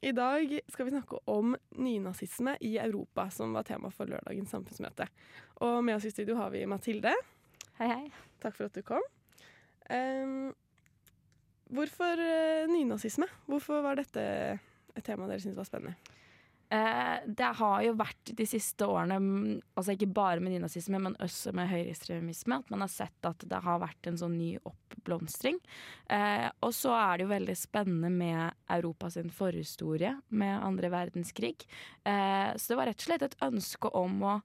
I dag skal vi snakke om nynazisme i Europa, som var tema for lørdagens samfunnsmøte. Og med oss i studio har vi Mathilde. Hei, hei. Takk for at du kom. Um, hvorfor uh, nynazisme? Hvorfor var dette et tema dere syntes var spennende? Eh, det har jo vært de siste årene, mm, altså ikke bare med nynazisme, men også med høyreekstremisme, at man har sett at det har vært en sånn ny oppblomstring. Eh, og så er det jo veldig spennende med Europas forhistorie med andre verdenskrig. Eh, så det var rett og slett et ønske om å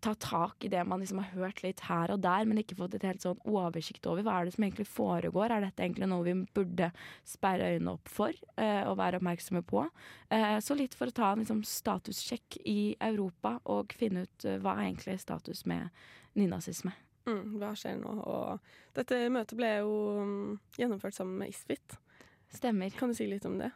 ta tak i det man liksom har hørt litt her og der, men ikke fått et helt sånn oversikt over. Hva er det som egentlig foregår? Er dette egentlig noe vi burde sperre øynene opp for uh, og være oppmerksomme på? Uh, så litt for å ta en liksom, statussjekk i Europa og finne ut uh, hva er egentlig status med nynazisme. Mm, hva skjer nå? Og dette møtet ble jo um, gjennomført sammen med Isfit. Stemmer. Kan du si litt om det?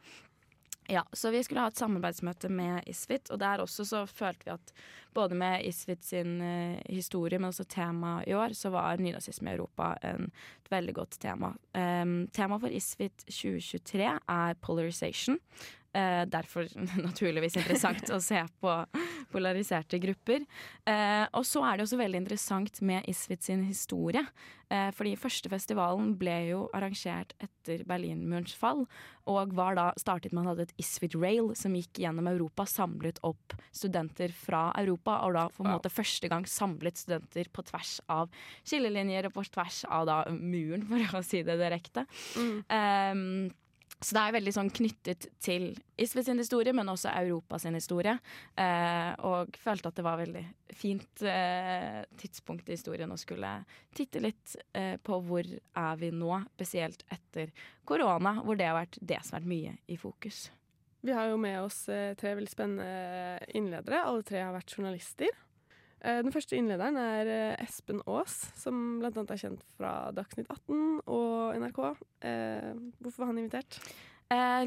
Ja, så vi skulle ha et samarbeidsmøte med Isfit, og der også så følte vi at både med Isfit sin uh, historie, men også tema i år, så var nynazisme i Europa en, et veldig godt tema. Um, Temaet for Isfit 2023 er polarization. Uh, derfor naturligvis interessant å se på polariserte grupper. Eh, og så er det også veldig interessant med Isvid sin historie. Eh, fordi første festivalen ble jo arrangert etter Berlinmurens fall, og var da startet man hadde et Isvid Rail som gikk gjennom Europa, samlet opp studenter fra Europa, og da for en måte første gang samlet studenter på tvers av skillelinjer og på tvers av da muren, for å si det direkte. Mm. Så det er veldig sånn knyttet til Isve sin historie, men også Europa sin historie. Eh, og følte at det var veldig fint eh, tidspunkt i historien å skulle titte litt eh, på hvor er vi nå, spesielt etter korona, hvor det har vært det som har vært mye i fokus. Vi har jo med oss eh, tre veldig spennende innledere. Alle tre har vært journalister. Eh, den første innlederen er eh, Espen Aas, som bl.a. er kjent fra Dagsnytt 18 og NRK. Eh, hvorfor var han invitert? Eh,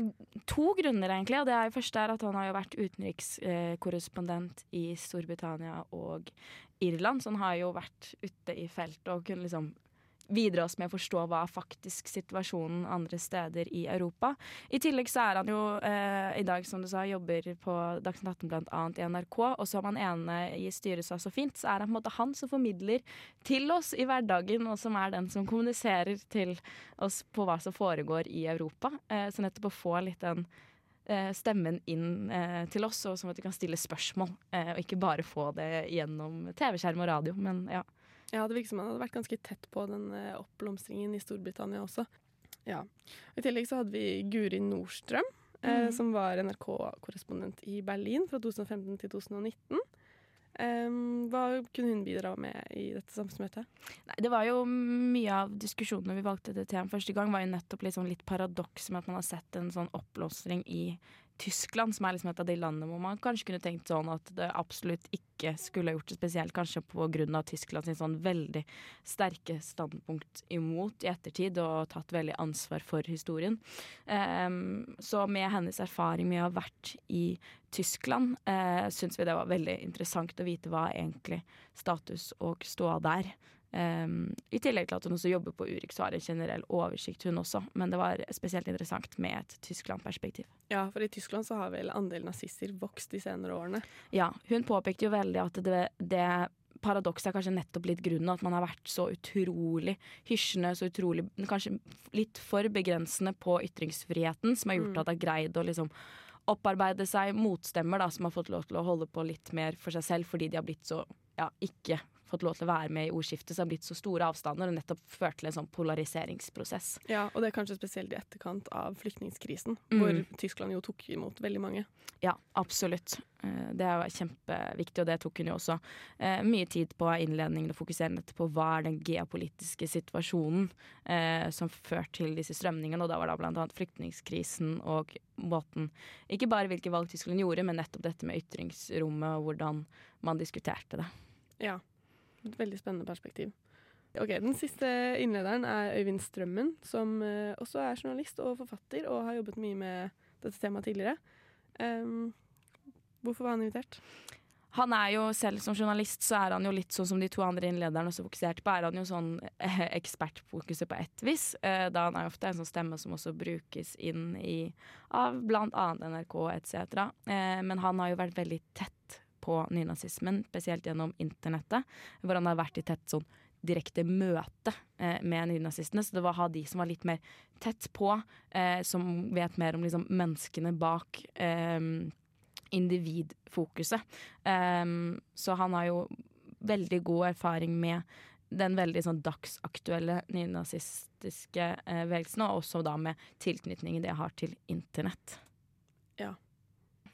to grunner, egentlig. Og det er første er at han har jo vært utenrikskorrespondent i Storbritannia og Irland, så han har jo vært ute i feltet og kunne liksom videre oss med å forstå hva faktisk situasjonen andre steder i Europa. I tillegg så er han jo eh, i dag, som du sa, jobber på Dagsnytt 18 blant annet i NRK. Og som han ene i styret sa så fint, så er han på en måte han som formidler til oss i hverdagen, og som er den som kommuniserer til oss på hva som foregår i Europa. Eh, så nettopp å få litt den eh, stemmen inn eh, til oss, og sånn at vi kan stille spørsmål, eh, og ikke bare få det gjennom TV-skjerm og radio. Men ja. Ja, det virker som han hadde vært ganske tett på den eh, oppblomstringen i Storbritannia også. Ja. I tillegg så hadde vi Guri Nordstrøm, eh, mm. som var NRK-korrespondent i Berlin fra 2015 til 2019. Um, hva kunne hun bidra med i dette samfunnsmøtet? Nei, det var jo Mye av diskusjonene vi valgte til temaet første gang, var jo nettopp sånn litt paradoks med at man har sett en sånn oppblomstring i Tyskland, som er liksom et av de landene hvor man kanskje kunne tenkt sånn at det absolutt ikke skulle gjort det spesielt, kanskje pga. Tyskland sin sånn veldig sterke standpunkt imot i ettertid, og tatt veldig ansvar for historien. Um, så med hennes erfaring med å ha vært i Tyskland, uh, syns vi det var veldig interessant å vite hva egentlig status og ståa der. Um, I tillegg til at hun også jobber på Urix og har en generell oversikt, hun også. Men det var spesielt interessant med et Tyskland-perspektiv. Ja, for i Tyskland så har vel andelen nazister vokst de senere årene. Ja, hun påpekte jo veldig at det, det paradokset er kanskje nettopp litt grunnen at man har vært så utrolig hysjende, så utrolig Kanskje litt for begrensende på ytringsfriheten, som har gjort mm. at det har greid å liksom opparbeide seg motstemmer da, som har fått lov til å holde på litt mer for seg selv fordi de har blitt så ja, ikke fått lov til å være med i ordskiftet, så det har blitt så store avstander og nettopp ført til en sånn polariseringsprosess. Ja, og det er kanskje spesielt i etterkant av flyktningkrisen, Mm. hvor Tyskland jo tok imot veldig mange. Ja, absolutt. Eh, Det er jo kjempeviktig, og det tok hun jo også eh, mye tid på i innledningen å fokusere nettopp på hva er den geopolitiske situasjonen eh, som førte til disse strømningene, og da var det annet flyktningkrisen og måten Ikke bare hvilke valg Tyskland gjorde, men nettopp dette med ytringsrommet og hvordan man diskuterte det. Ja. Et veldig spennende perspektiv. Ok, Den siste innlederen er Øyvind Strømmen, som eh, også er journalist og forfatter og har jobbet mye med dette temaet tidligere. Um, hvorfor var han invitert? Han er jo selv som journalist, så er han jo litt sånn som de to andre innlederne også fokuserte på, er han jo sånn eh, ekspertfokuset på ett vis. Eh, da han er ofte en sånn stemme som også brukes inn i av annet NRK etc. Men han har jo vært veldig tett på nynazismen, spesielt gjennom internettet, hvor han har vært i tett sånn direkte møte eh, med nynazistene. Så det var ha de som var litt mer tett på, eh, som vet mer om liksom, menneskene bak eh, individfokuset. Um, så han har jo veldig god erfaring med den veldig sånn dagsaktuelle nynazistiske eh, bevegelsen, og også da med tilknytningen det har til internett.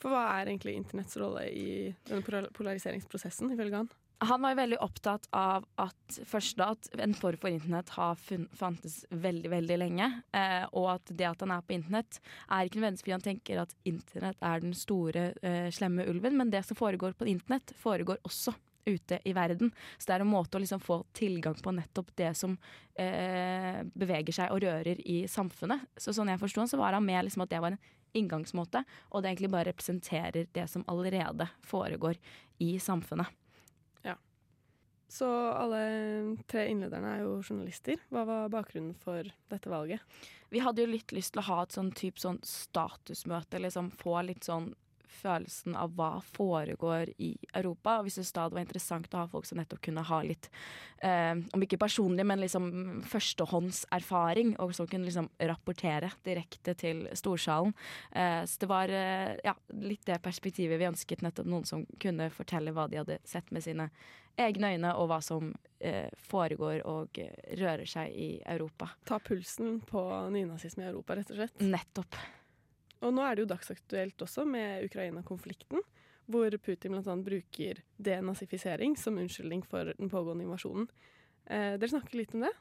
For hva er egentlig internetts rolle i denne polariseringsprosessen, ifølge han? Han var jo veldig opptatt av at først da at en form for internett har fun, fantes veldig, veldig lenge. Eh, og at det at han er på internett, er ikke nødvendigvis fordi han tenker at internett er den store, eh, slemme ulven, men det som foregår på internett, foregår også ute i verden. Så det er en måte å liksom få tilgang på nettopp det som eh, beveger seg og rører i samfunnet. Så sånn jeg forsto han, så var han med liksom at det var en inngangsmåte, og det egentlig bare representerer det som allerede foregår i samfunnet. Ja. Så alle tre innlederne er jo journalister. Hva var bakgrunnen for dette valget? Vi hadde jo litt lyst til å ha et sånn type sånn statusmøte, liksom få litt sånn følelsen av hva foregår i Europa. Og vi syntes da det var interessant å ha folk som nettopp kunne ha litt, eh, om ikke personlig, men liksom førstehåndserfaring, og som kunne liksom rapportere direkte til storsalen. Eh, så det var eh, ja, litt det perspektivet vi ønsket, nettopp noen som kunne fortelle hva de hadde sett med sine egne øyne, og hva som eh, foregår og rører seg i Europa. Ta pulsen på nynazisme i Europa, rett og slett. Nettopp. Og nå er det jo dagsaktuelt også med Ukraina-konflikten, hvor Putin bl.a. bruker denazifisering som unnskyldning for den pågående invasjonen. Eh, dere snakker litt om det?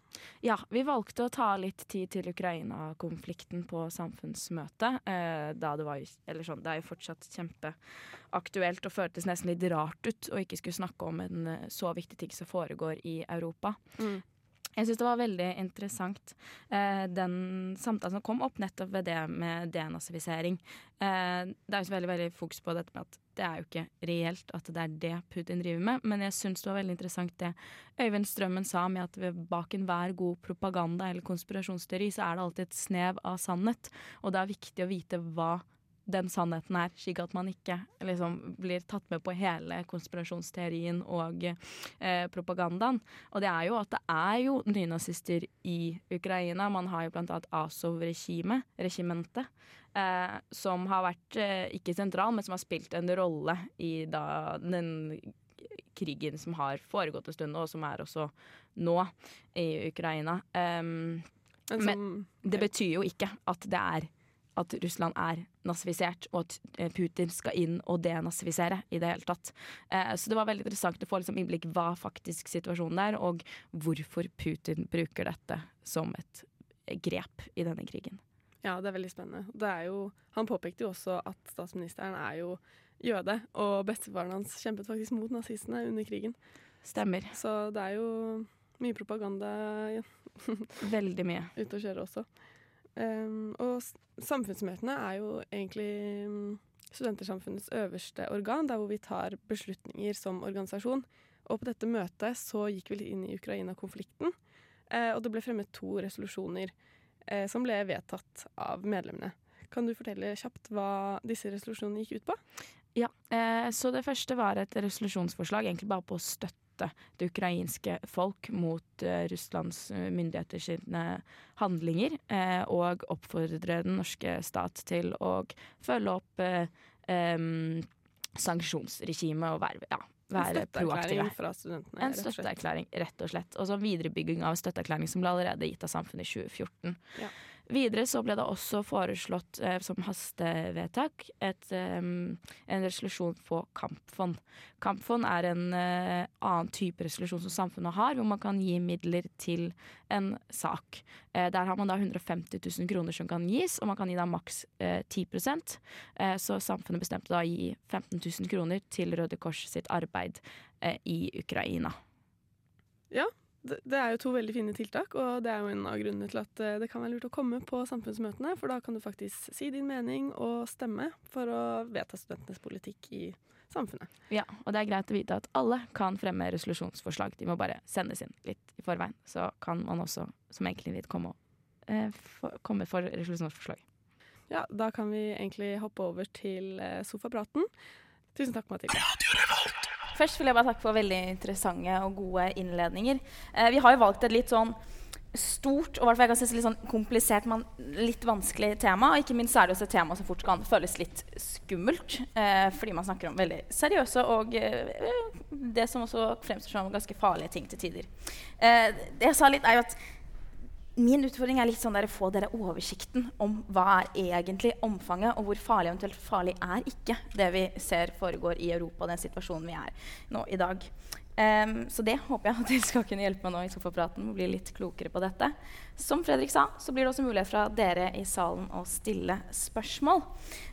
Ja, vi valgte å ta litt tid til Ukraina-konflikten på samfunnsmøtet. Eh, da det var eller sånn, det er jo fortsatt kjempeaktuelt og føltes nesten litt rart ut å ikke skulle snakke om en eh, så viktig ting som foregår i Europa. Jeg syns det var veldig interessant eh, den samtalen som kom opp nettopp ved det med denazifisering. Eh, det er jo så veldig, veldig fokus på dette med at det er jo ikke reelt at det er det Putin driver med, men jeg syns det var veldig interessant det Øyvind Strømmen sa med at bak enhver god propaganda eller konspirasjonsteori så er det alltid et snev av sannhet, og det er viktig å vite hva den sannheten er, slik at man ikke liksom, blir tatt med på hele konspirasjonsteorien og eh, propagandaen. Og det er jo at det er jo nynazister i Ukraina. Man har jo annet Azov-regimet, regimentet, eh, som har vært eh, ikke sentral, men som har spilt en rolle i da, den krigen som har foregått en stund, og som er også nå i Ukraina. Um, Men Men- det betyr jo ikke at det er at Russland er nazifisert, og at eh, Putin skal inn og denazifisere i det hele tatt. Eh, så det var veldig interessant å få liksom innblikk hva faktisk situasjonen er, og hvorfor Putin bruker dette som et grep i denne krigen. ja, det er veldig spennende. Det er jo, han påpekte jo også at statsministeren er jo jøde, og bestefaren hans kjempet faktisk mot nazistene under krigen. Stemmer. Så det er jo mye propaganda ja, Veldig mye. ute å kjøre også. Um, og samfunnsmøtene er jo egentlig um, Studentersamfunnets øverste organ, der hvor vi tar beslutninger som organisasjon. Og på dette møtet så gikk vi litt inn i Ukraina-konflikten, eh, og det ble fremmet to resolusjoner eh, som ble vedtatt av medlemmene. Kan du fortelle kjapt hva disse resolusjonene gikk ut på? Ja, eh, så det første var et resolusjonsforslag egentlig bare på å støtte det ukrainske folk mot eh, Russlands eh, myndigheter sine handlinger, eh, og oppfordre den norske stat til å følge opp em, sanksjonsregimet og være ja, være proaktive. fra studentene. En støtteerklæring, rett og slett. Og så viderebygging av støtteerklæring som ble allerede gitt av samfunnet i 2014. Ja. Videre så ble det også foreslått eh, som hastevedtak et, eh, en resolusjon på kampfond. Kampfond er en eh, annen type resolusjon som samfunnet har, hvor man kan gi midler til en sak. Eh, der har man da 150 000 kroner som kan gis, og man kan gi da maks 10 eh, Så samfunnet bestemte da å gi 15 000 kroner til Røde Kors sitt arbeid eh, i Ukraina. Ja, det, det er jo to veldig fine tiltak, og det er jo en av grunnene til at eh, det kan være lurt å komme på samfunnsmøtene, for da kan du faktisk si din mening og stemme for å vedta studentenes politikk i samfunnet. Ja, og det er greit å vite at alle kan fremme resolusjonsforslag. De må bare sendes inn litt i forveien. Så kan man også som enkeltindivid komme, eh, for, komme for resolusjonsforslag. Ja, da kan vi egentlig hoppe over til eh, sofapraten. Tusen takk, Mathilde. Først vil jeg bare takke for veldig interessante og gode innledninger. Eh, vi har jo valgt et litt sånn stort og kan si litt sånn komplisert, men litt vanskelig tema. Og ikke minst er det også et tema som fort kan føles litt skummelt. Eh, fordi man snakker om veldig seriøse og eh, det som også fremstår som ganske farlige ting til tider. Eh, det jeg sa litt er jo at Min utfordring er litt sånn å få dere oversikten om hva er egentlig omfanget, og hvor farlig eventuelt farlig er ikke det vi ser foregår i Europa, den situasjonen vi er nå i dag. Um, så det håper jeg at dere skal kunne hjelpe meg nå i sofapraten praten og bli litt klokere på dette. Som Fredrik sa, så blir det også mulighet fra dere i salen å stille spørsmål.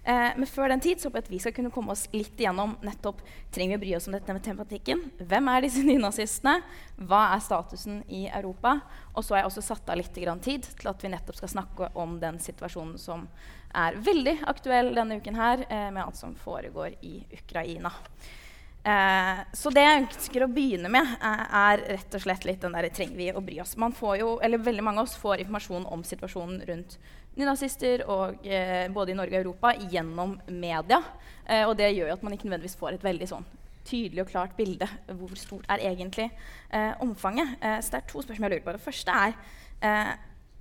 Uh, men før den tid så håper jeg at vi skal kunne komme oss litt igjennom nettopp trenger vi å bry oss om dette med tematikken. Hvem er disse nynazistene? Hva er statusen i Europa? Og så har jeg også satt av litt tid til at vi nettopp skal snakke om den situasjonen som er veldig aktuell denne uken her, uh, med alt som foregår i Ukraina. Eh, så det jeg ønsker å begynne med, er, er rett og slett litt den der trenger vi å bry oss. Man får jo, eller Veldig mange av oss får informasjon om situasjonen rundt nynazister og, eh, både i Norge og Europa gjennom media. Eh, og det gjør jo at man ikke nødvendigvis får et veldig sånn tydelig og klart bilde. Hvor stort er egentlig eh, omfanget? Eh, så det er to spørsmål jeg lurer på. Det første er eh,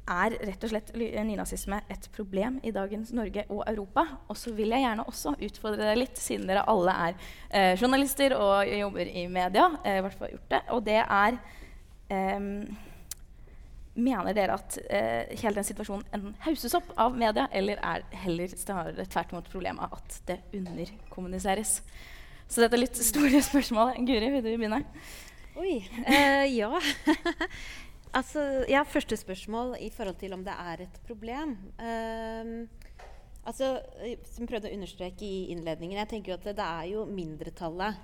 er rett og slett nynazisme et problem i dagens Norge og Europa. Og så vil jeg gjerne også utfordre dere litt, siden dere alle er eh, journalister og jobber i media. Eh, hvert fall gjort det, Og det er eh, Mener dere at eh, hele den situasjonen enten hauses opp av media, eller er heller snarere tvert imot problemet at det underkommuniseres? Så dette er litt store spørsmål. Guri, vil du begynne? Oi. Uh, ja. Altså, ja, første spørsmål i forhold til om det er et problem. Uh, altså, som prøvde å understreke i innledningen, jeg tenker jo at det, det er jo mindretallet.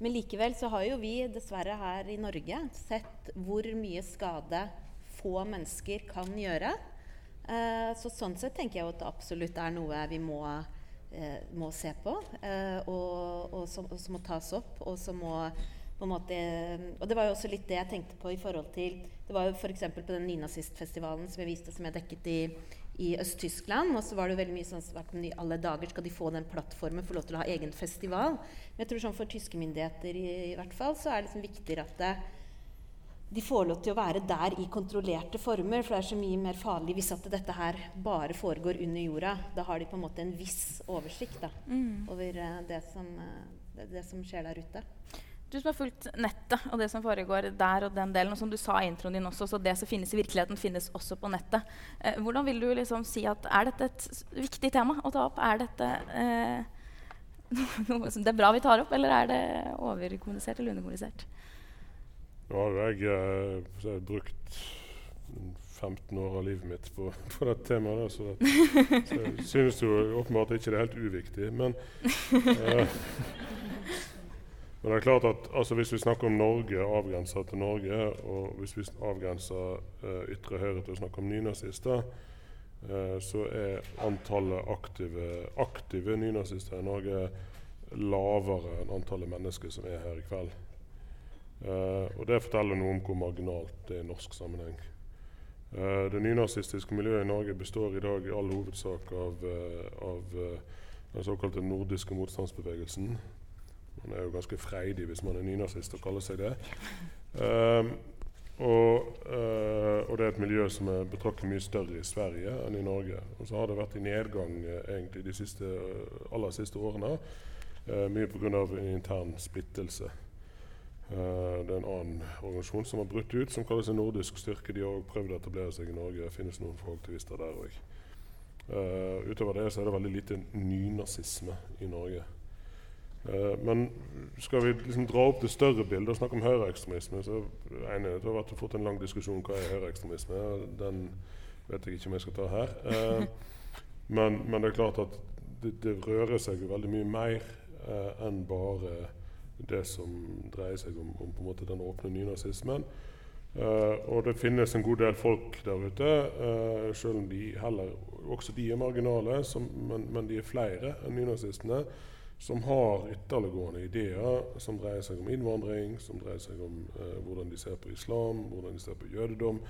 Men likevel så har jo vi dessverre her i Norge sett hvor mye skade få mennesker kan gjøre. Uh, så sånn sett tenker jeg at det absolutt er noe vi må, uh, må se på, uh, og, og, som, og, som, må tas opp, og som må på en måte, og det var jo også litt det jeg tenkte på i forhold til Det var jo f.eks. på den nynazistfestivalen som jeg viste, som jeg dekket i, i Øst-Tyskland. Og så var det jo veldig mye sånn at i alle dager skal de få den plattformen, få lov til å ha egen festival. Men jeg tror sånn for tyske myndigheter i, i hvert fall, så er det liksom viktigere at det, de får lov til å være der i kontrollerte former. For det er så mye mer farlig hvis at dette her bare foregår under jorda. Da har de på en måte en viss oversikt da, mm. over uh, det, som, uh, det, det, som, skjer der ute. Du som har fulgt nettet og det som foregår der og den delen, og som du sa i introen din også, så det som finnes i virkeligheten, finnes også på nettet. Eh, hvordan vil du liksom si at Er dette et viktig tema å ta opp? Er dette eh, noe som det er bra vi tar opp, eller er det overkommunisert eller underkommunisert? Nå har jeg eh, brukt 15 år av livet mitt på, på dette temaet, så, det, så jeg synes jo åpenbart ikke det er helt uviktig. Men eh, men det er klart at altså, hvis vi snakker om Norge, avgrensa til Norge, og hvis vi avgrenser eh, ytre høyre til å snakke om nynazister, eh, så er antallet aktive, aktive nynazister i Norge lavere enn antallet mennesker som er her i kveld. Eh, og Det forteller noe om hvor marginalt det er i norsk sammenheng. Uh, det nynazistiske miljøet i Norge består i dag i all hovedsak av, av den såkalte nordiske motstandsbevegelsen. Man er jo ganske freidig hvis man er nynazist og kaller seg det. Um, og, uh, og, det er et miljø som er betraktelig mye større i Sverige enn i Norge. Og så har det vært i nedgang uh, egentlig de siste, uh, aller siste årene, uh, mye pga. intern splittelse. Det er en annen organisasjon som har brutt ut, som kaller seg Nordisk styrke. De har også prøvd å etablere seg i Norge. Det finnes noen aktivister der òg. Utover det så er det veldig lite nynazisme i Norge. Uh, men skal vi liksom dra opp det større bildet og snakke om høyreekstremisme, så er det har vært fort en lang diskusjon hva er høyreekstremisme. Den vet jeg ikke om jeg skal ta her. Men, men, det er klart at det, det rører seg jo veldig mye mer enn bare det som dreier seg om, om på en måte den åpne nynazismen. Uh, og det finnes en god del folk der ute, selv om de heller, også de er marginale, som, men, men, de er flere enn nynazistene, som har ytterliggående ideer som dreier seg om innvandring, som dreier seg om eh, hvordan de ser på islam, hvordan de ser på jødedom,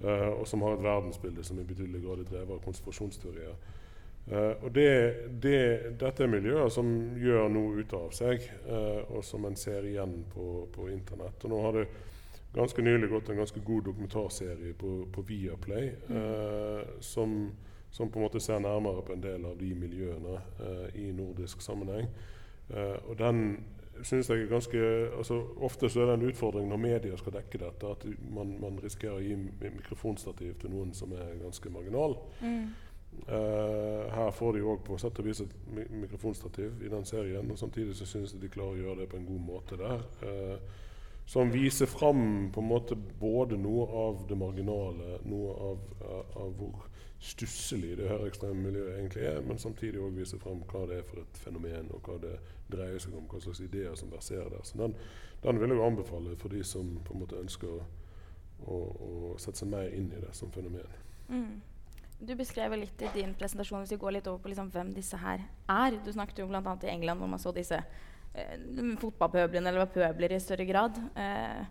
og som har et verdensbilde som i betydelig grad er drevet av konspirasjonsteorier. Eh, og det, det, Dette er miljøer som gjør noe ut av seg, uh, og som en ser igjen på, på, Internett. Og Nå har det ganske nylig gått en ganske god dokumentarserie på, på Viaplay uh, som, som, på en måte ser nærmere på en del av de miljøene i nordisk sammenheng. og den synes jeg er ganske, altså Ofte så er det en utfordring når media skal dekke dette, at man, man risikerer å gi mikrofonstativ til noen som er ganske marginal. Mm. Uh, her får de òg på sett og vis et mikrofonstativ i den serien. og Samtidig så synes jeg de klarer å gjøre det på en god måte der. Uh, som viser fram på en måte både noe av det marginale, noe av, uh, av hvor stusslig det her miljøet egentlig er, men samtidig òg viser fram hva det er for et fenomen, og hva det dreier seg om, hva slags ideer som verserer der. Så den, den vil jeg anbefale for de som på en måte ønsker å, å, å sette seg mer inn i det som fenomen. Mm. Du beskrev litt i din presentasjon hvis vi går litt over på liksom hvem disse her er. Du snakket jo bl.a. i England hvor man så disse eh, fotballpøblene, eller var pøbler i større grad. Eh,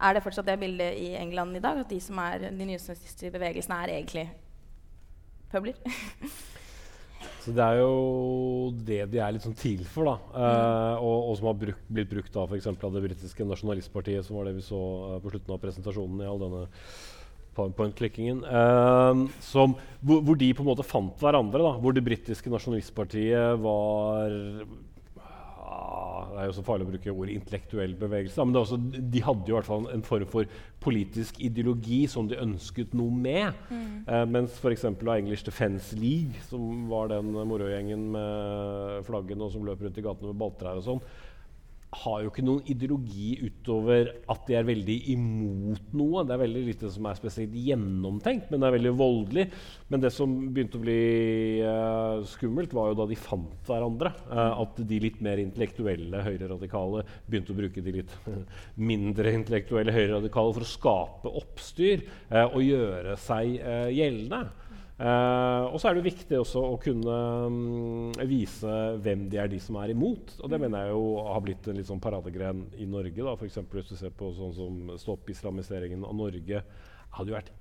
er det fortsatt det bildet i England i dag, at de som er de nyeste bevegelsene, er egentlig pøbler? Så det er jo det de er litt sånn til for, da. Mm. Uh, og, og, som har bruk, blitt brukt da for av det britiske nasjonalistpartiet, som var det vi så uh, på slutten av presentasjonen i all denne powerpoint-klikkingen. Uh, hvor, hvor, de på en måte fant hverandre. Da, hvor det britiske nasjonalistpartiet var Det er jo så farlig å bruke ordet intellektuell bevegelse. Men også, de hadde jo i hvert fall en form for politisk ideologi som de ønsket noe med. Mm. Uh, mens f.eks. English Defence League, som var den morogjengen med flaggene og som løp rundt i gatene med balltrær og sånn, har jo ikke noen ideologi utover at de er veldig imot noe. Det er veldig lite som er spesielt gjennomtenkt, men det er veldig voldelig. Men det som begynte å bli uh, skummelt, var jo da de fant hverandre. Uh, at de litt mer intellektuelle høyreradikale begynte å bruke de litt mindre intellektuelle høyreradikale for å skape oppstyr uh, og gjøre seg gjeldende. Uh, og så er det viktig også å kunne um, vise hvem de er de som er imot. Og det mm. mener jeg jo har blitt en litt sånn paradegren i Norge. da, F.eks. hvis du ser på sånn som Stopp islamiseringen av Norge. hadde jo vært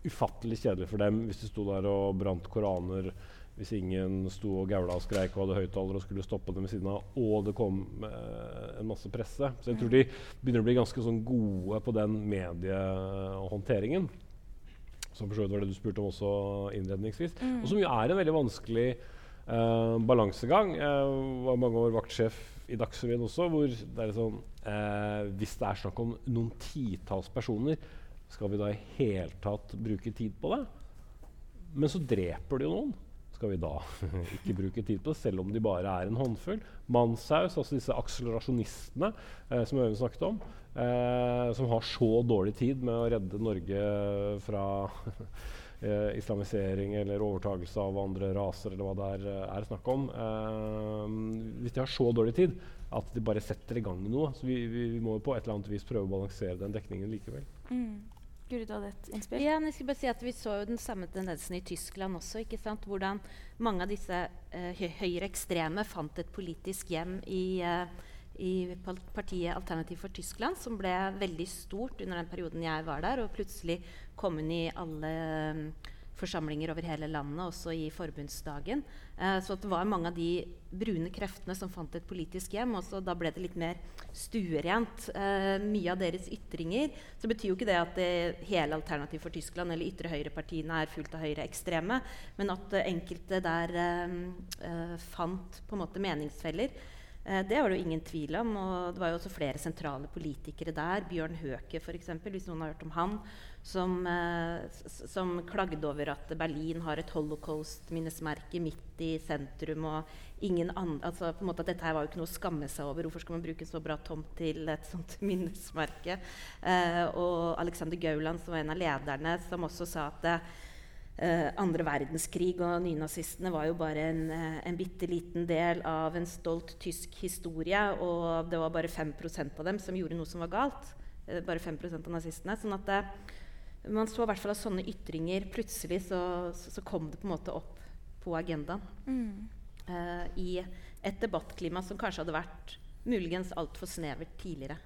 ufattelig kjedelig for dem hvis de sto der og brant koraner. Hvis ingen sto og gaula og skreik og hadde høyttalere og skulle stoppe dem ved siden av, og det kom uh, en masse presse. Så jeg tror de begynner å bli ganske sånn gode på den mediehåndteringen. Som for så vidt var det du spurte om også innledningsvis. Mm. Og som jo er en veldig vanskelig uh, balansegang. Jeg var mange år vaktsjef i Dagsrevyen også, hvor det er sånn uh, Hvis det er snakk om noen titalls personer, skal vi da i hele tatt bruke tid på det? Men så dreper det jo noen skal vi da ikke bruke tid på selv om de bare er en håndfull. Manshaus, altså disse akselerasjonistene eh, som Øyvind snakket om, eh, som har så dårlig tid med å redde Norge fra eh, islamisering eller overtagelse av andre raser, eller hva det er, eh, er snakk om. Eh, hvis de har så dårlig tid at de bare setter i gang noe. Så vi, vi, vi må på et eller annet vis prøve å balansere den dekningen likevel. Mm. Guri, du hadde et innspill? Ja, jeg skulle bare si at Vi så jo den samme tendensen i Tyskland også. ikke sant? Hvordan mange av disse uh, høyreekstreme fant et politisk hjem i, uh, i partiet Alternativ for Tyskland, som ble veldig stort under den perioden jeg var der, og plutselig kom inn i alle um, forsamlinger over hele landet, også i forbundsdagen. Eh, så det var mange av de brune kreftene som fant et politisk hjem. og Da ble det litt mer stuerent. Eh, mye av deres ytringer. Så betyr jo ikke det at det hele Alternativ for Tyskland eller ytre høyrepartiene er fullt av høyreekstreme, men at eh, enkelte der eh, eh, fant på en måte meningsfeller. Eh, det var det jo ingen tvil om. Og det var jo også flere sentrale politikere der. Bjørn Høke, f.eks., hvis noen har hørt om han. Som, eh, som, klagde over at Berlin har et holocaust-minnesmerke midt i sentrum. og ingen andre, altså på en måte at Dette her var jo ikke noe å skamme seg over. Hvorfor skal man bruke en så bra tomt til et sånt minnesmerke? Eh, og Alexander Gauland, som var en av lederne, som også sa at det, Uh, andre verdenskrig og nynazistene var jo bare en, uh, en bitte liten del av en stolt tysk historie. Og det var bare 5% av dem som gjorde noe som var galt. Uh, bare 5% av nazistene. Sånn at man så i hvert fall at sånne ytringer Plutselig så, så, så, kom det på en måte opp på agendaen. Mm. I et debattklima som kanskje hadde vært muligens altfor snevert tidligere.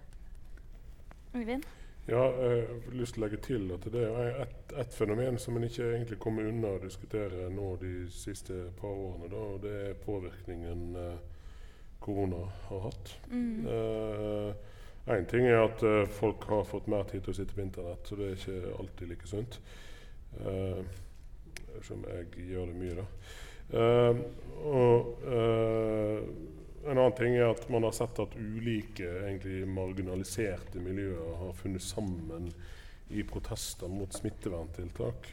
Øyvind? Ja, jeg har lyst til å legge til at det er et, et fenomen som en ikke egentlig kommer unna å diskutere nå de siste par årene. Da, og det er påvirkningen eh, korona har hatt. Mm. Eh, en ting er at uh, folk har fått mer tid til å sitte på internett, så det er ikke alltid like sunt. Uh, som jeg gjør det mye, da. Uh, og en annen ting er at man har sett at ulike egentlig marginaliserte miljøer har funnet sammen i protester mot smitteverntiltak.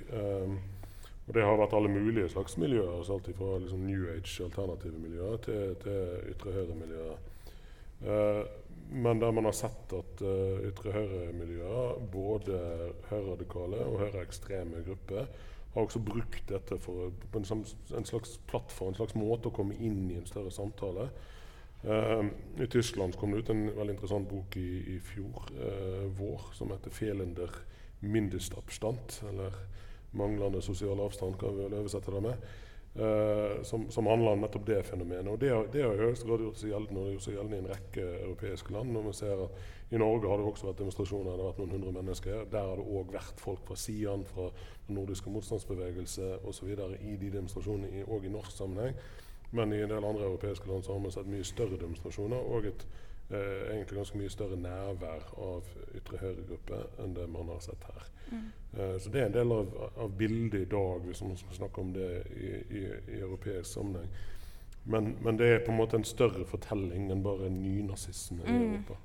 Og det har vært alle mulige slags miljøer, altså alt fra liksom New Age, alternative miljøer, til, til ytre høyre-miljøer. Men der man har sett at uh, ytre høyre-miljøer, både høyreradikale og høyreekstreme grupper, har også brukt dette for, en, en, slags plattform, en slags måte å komme inn i en større samtale. Uh, I Tyskland kom det ut en veldig interessant bok i, i fjor uh, vår som heter «Felender Mindestabstand', eller 'Manglende sosial avstand', kan vi vel oversette det med. Uh, som, som, handler om nettopp det fenomenet. Og Det, det har i høyeste grad gjort seg gjeldende, gjort seg gjeldende i en rekke europeiske land. Når vi ser at I Norge har det også vært demonstrasjoner, det har vært noen hundre mennesker. Der har det òg vært folk fra SIAN, fra den nordiske motstandsbevegelse osv. i de demonstrasjonene, òg i norsk sammenheng. Men i en del andre europeiske land så har vi sett mye større demonstrasjoner og et eh, egentlig ganske mye større nærvær av ytre høyre-grupper enn det man har sett her. Mm. Eh, så det er en del av, av bildet i dag, hvis man skal snakke om det i, i, i europeisk sammenheng. Men, men, det er på en måte en større fortelling enn bare nynazisme i mm. Europa.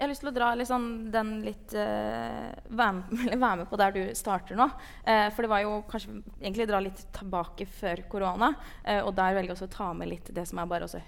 Jeg har lyst til å dra liksom, den litt uh, være, med, være, med, på der du starter nå. Uh, for det var jo kanskje egentlig dra litt tilbake før korona. Uh, og der velger jeg å ta med litt det som er bare også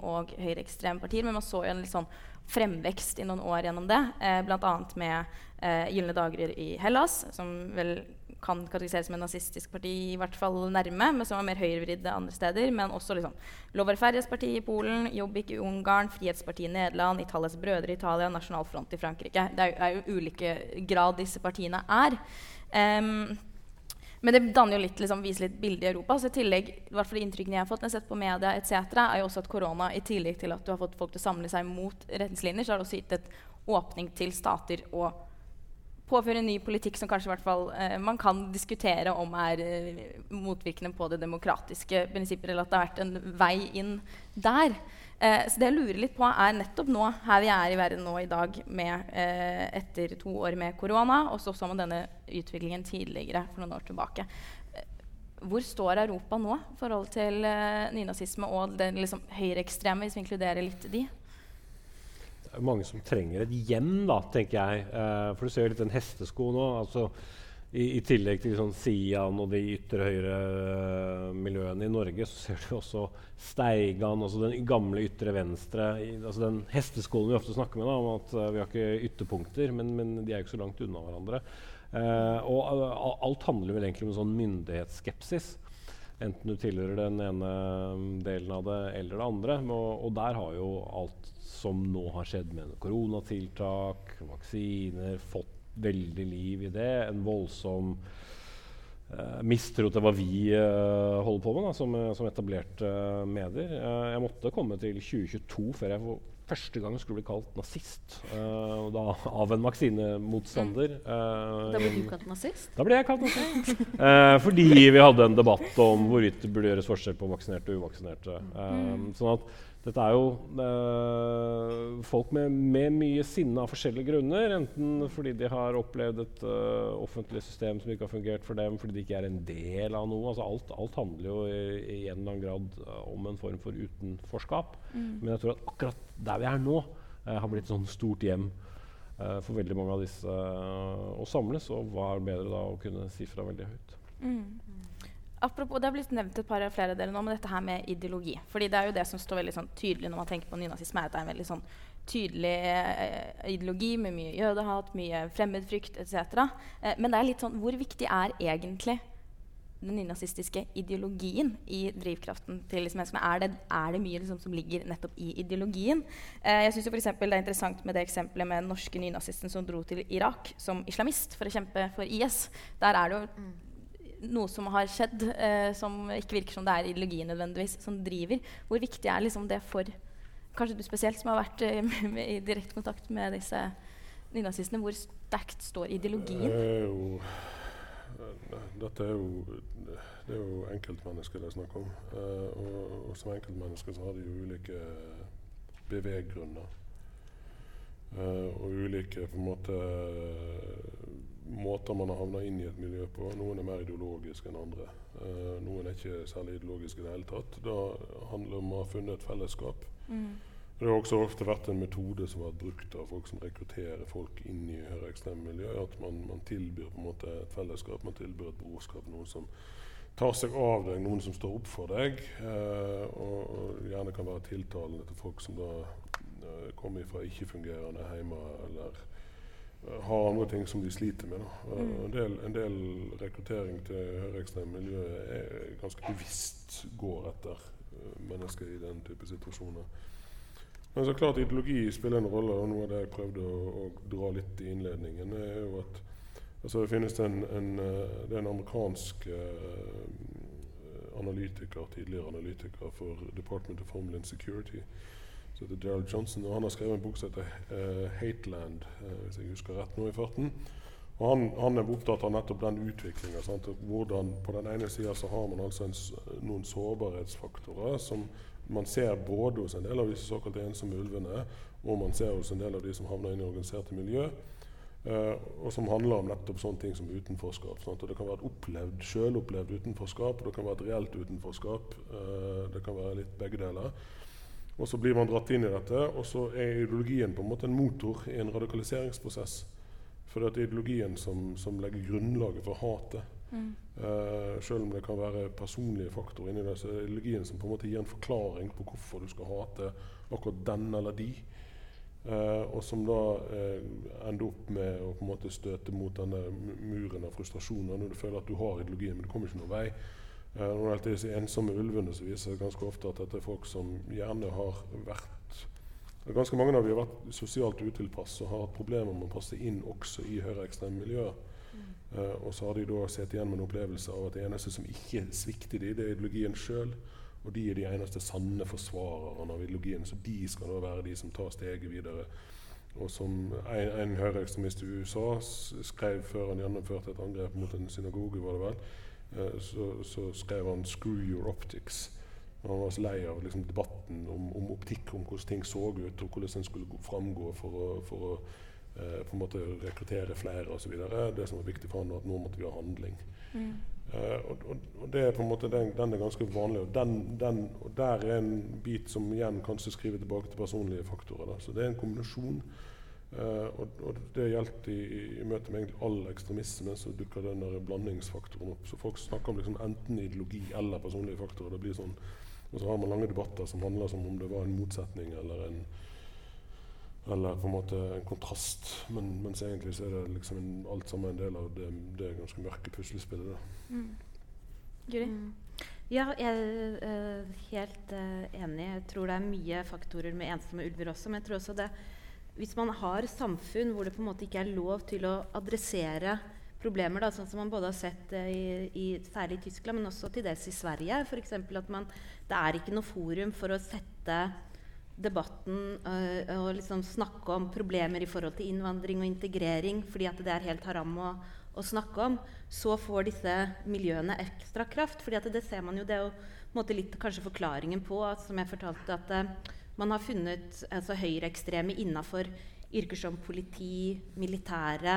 og høyreekstreme partier. Men man så jo en litt sånn fremvekst i noen år gjennom det. Uh, Bl.a. med uh, Gylne dager i Hellas, som vel kan kategoriseres som en nazistisk parti, i hvert fall nærme, men som var mer høyrevridde andre steder. Men også liksom, Lov parti i Polen, Jobbik i Ungarn, Frihetspartiet i Nederland, Italias Brødre i Italia, Nasjonalfront i Frankrike. Det er, er jo ulike grad disse partiene er. Um, men det danner jo litt, liksom, viser litt bilde i Europa. Så i tillegg, i hvert fall inntrykkene jeg har fått når jeg har sett på media, et cetera, er jo også at korona, i tillegg til at du har fått folk til å samle seg mot retningslinjer, så har det også gitt et åpning til stater og påføre ny politikk som kanskje fall, eh, man kan diskutere om er eh, motvirkende på det demokratiske prinsippet, eller at det har vært en vei inn der. Eh, så det jeg lurer litt på, er nettopp nå, her vi er i verden nå i dag, med, eh, etter to år med korona, og så så man denne utviklingen tidligere for noen år tilbake. Eh, hvor står Europa nå i forhold til eh, nynazisme og den liksom, høyreekstreme, hvis vi inkluderer litt de? Det er mange som trenger et hjem, da, tenker jeg. Eh, for du ser jo litt den hestesko nå. altså i, i, tillegg til sånn Sian og de ytre høyre-miljøene uh, i Norge, så ser du også Steigan, altså den gamle ytre venstre. I, altså den hesteskolen vi ofte snakker med, da, om at uh, vi har ikke ytterpunkter, men, men, de er jo ikke så langt unna hverandre. og alt handler vel egentlig om en sånn myndighetsskepsis. Enten du tilhører den ene delen av det eller det andre. Og, og der har jo alt som nå har skjedd med koronatiltak, vaksiner, fått veldig liv i det. En voldsom uh, mistro til hva vi uh, holder på med da, som, uh, som etablerte medier. jeg måtte komme til 2022 før jeg første gang skulle bli kalt nazist. da, av en vaksinemotstander. da ble du kalt nazist? Da ble jeg kalt nazist. fordi vi hadde en debatt om hvorvidt det burde gjøres forskjell på vaksinerte og uvaksinerte. Mm. sånn at dette er jo eh, folk med, med, mye sinne av forskjellige grunner. Enten fordi de har opplevd et uh, offentlig system som ikke har fungert for dem, fordi de ikke er en del av noe. Altså alt, alt, handler jo i, i, en eller annen grad uh, om en form for utenforskap. Mm. Men jeg tror at akkurat der vi er nå, uh, har blitt et sånn stort hjem for veldig mange av disse å samles. Og hva er bedre da å kunne si fra veldig høyt. Mm. Apropos, Det har blitt nevnt et par flere deler nå med dette her med ideologi. Fordi det er jo det som står veldig sånn, tydelig når man tenker på nynazisme, er at det er en veldig sånn tydelig eh, ideologi med mye jødehat, mye fremmedfrykt etc. Eh, men det er litt sånn, hvor viktig er egentlig den nynazistiske ideologien i drivkraften til liksom? Er det, er det mye liksom, som ligger nettopp i ideologien? Eh, jeg synes jo for Det er interessant med det eksempelet med den norske nynazisten som dro til Irak som islamist for å kjempe for IS. Der er det jo mm noe som har skjedd, eh, som ikke virker som det er ideologi nødvendigvis, som driver. Hvor viktig er liksom det for kanskje du spesielt, som har vært eh, i direkte kontakt med disse nynazistene? Hvor sterkt står ideologien? Det er jo, dette er jo, det er jo enkeltmennesker det er snakk om. Eh, og, og, som enkeltmennesker så har de jo ulike beveggrunner. Uh, og ulike på en måte måter man har havna inn i et miljø på. Noen er mer ideologiske enn andre. Uh, noen er ikke særlig ideologiske i det hele tatt. Da handler det om å ha funnet et fellesskap. Mm. Det har også ofte vært en metode som har vært brukt av folk som rekrutterer folk inn i høyreekstreme miljø. At man, man, tilbyr på en måte et fellesskap, man tilbyr et brorskap. Noen som tar seg av deg, noen som står opp for deg. eh, og, og, gjerne kan være tiltalende til folk som da eh, kommer fra ikke-fungerende heimer eller har andre ting som de sliter med. Mm. En, del, en, del, rekruttering til høyreekstreme miljøer er ganske bevisst går etter uh, mennesker i den type situasjoner. Men så klart ideologi spiller en rolle, og noe av det jeg prøvde å, å dra litt i innledningen, er jo at altså det finnes en, en, uh, det er en amerikansk uh, analytiker, tidligere analytiker for Department of Homeland Security som heter Gerald Johnson. og Han har skrevet en bok som heter uh, 'Hateland', uh, hvis jeg husker rett nå i farten. Og han, han, er opptatt av nettopp den utviklinga. Hvordan på den ene sida så har man altså en, noen sårbarhetsfaktorer som man ser både hos en del av disse såkalte ensomme ulvene, og man ser hos en del av de som havner inn i organiserte miljø. Uh, og som handler om nettopp sånne ting som utenforskap. Sant? Og det kan være et opplevd, selvopplevd utenforskap, og det kan være et reelt utenforskap. Uh, det kan være litt begge deler. Og så blir man dratt inn i dette, og så er ideologien på en måte en motor i en radikaliseringsprosess. For det er ideologien som, som legger grunnlaget for hatet. Mm. Uh, selv om det kan være personlige faktorer inni det, så er det ideologien som på en måte gir en forklaring på hvorfor du skal hate akkurat den eller de. Uh, og som da uh, ender opp med å på en måte støte mot denne muren av frustrasjoner når du føler at du har ideologien, men det kommer ikke noen vei. Når det disse ensomme ulvene så viser det ganske ofte at dette er folk som gjerne har vært Ganske mange av dem har vært sosialt utilpass og har hatt problemer med å passe inn også i høyreekstreme miljøer. Mm. Uh, og så har de da sett igjen med en opplevelse av at det eneste som ikke svikter dem, det er ideologien sjøl. Og de er de eneste sanne forsvarerne av ideologien, så de skal da være de som tar steget videre. Og som en, en høyreekstremist i USA skrev før han gjennomførte et angrep mot en synagoge, var det vel, Eh, så, så, skrev han 'Screw your optics'. Han var så lei av liksom, debatten om, om, optikk, om hvordan ting så ut, og hvordan en skulle framgå for å, for å eh, på en måte rekruttere flere osv. Det som var viktig for han var at nå måtte vi ha handling. Mm. Eh, og, og, og, det er på en måte den, den er ganske vanlig. Og, den, den, og der er en bit som igjen kanskje skriver tilbake til personlige faktorer. Da. Så det er en kombinasjon Uh, og, og, det gjaldt i, i, møte med egentlig all ekstremisme, så dukker den blandingsfaktoren opp. Så folk snakker om liksom enten ideologi eller personlige faktorer. det blir sånn, Og så har man lange debatter som handler som om det var en motsetning eller en eller på en måte en kontrast. Men, mens egentlig så er det liksom en, alt sammen en del av det, det ganske mørke puslespillet. Mm. Guri? Mm. Ja, jeg er uh, helt uh, enig. Jeg tror det er mye faktorer med ensomme ulver også. Men jeg tror også det hvis man har samfunn hvor det på en måte ikke er lov til å adressere problemer, da, sånn som man både har sett uh, i, i, særlig i Tyskland, men også til dels i Sverige, f.eks. at man, det er ikke noe forum for å sette debatten øh, og liksom snakke om problemer i forhold til innvandring og integrering fordi at det er helt haram å, å snakke om, så får disse miljøene ekstra kraft. fordi det ser man jo, det er jo måte litt kanskje forklaringen på, at, som jeg fortalte, at eh, man har funnet altså, høyreekstreme innafor yrker som politi, militære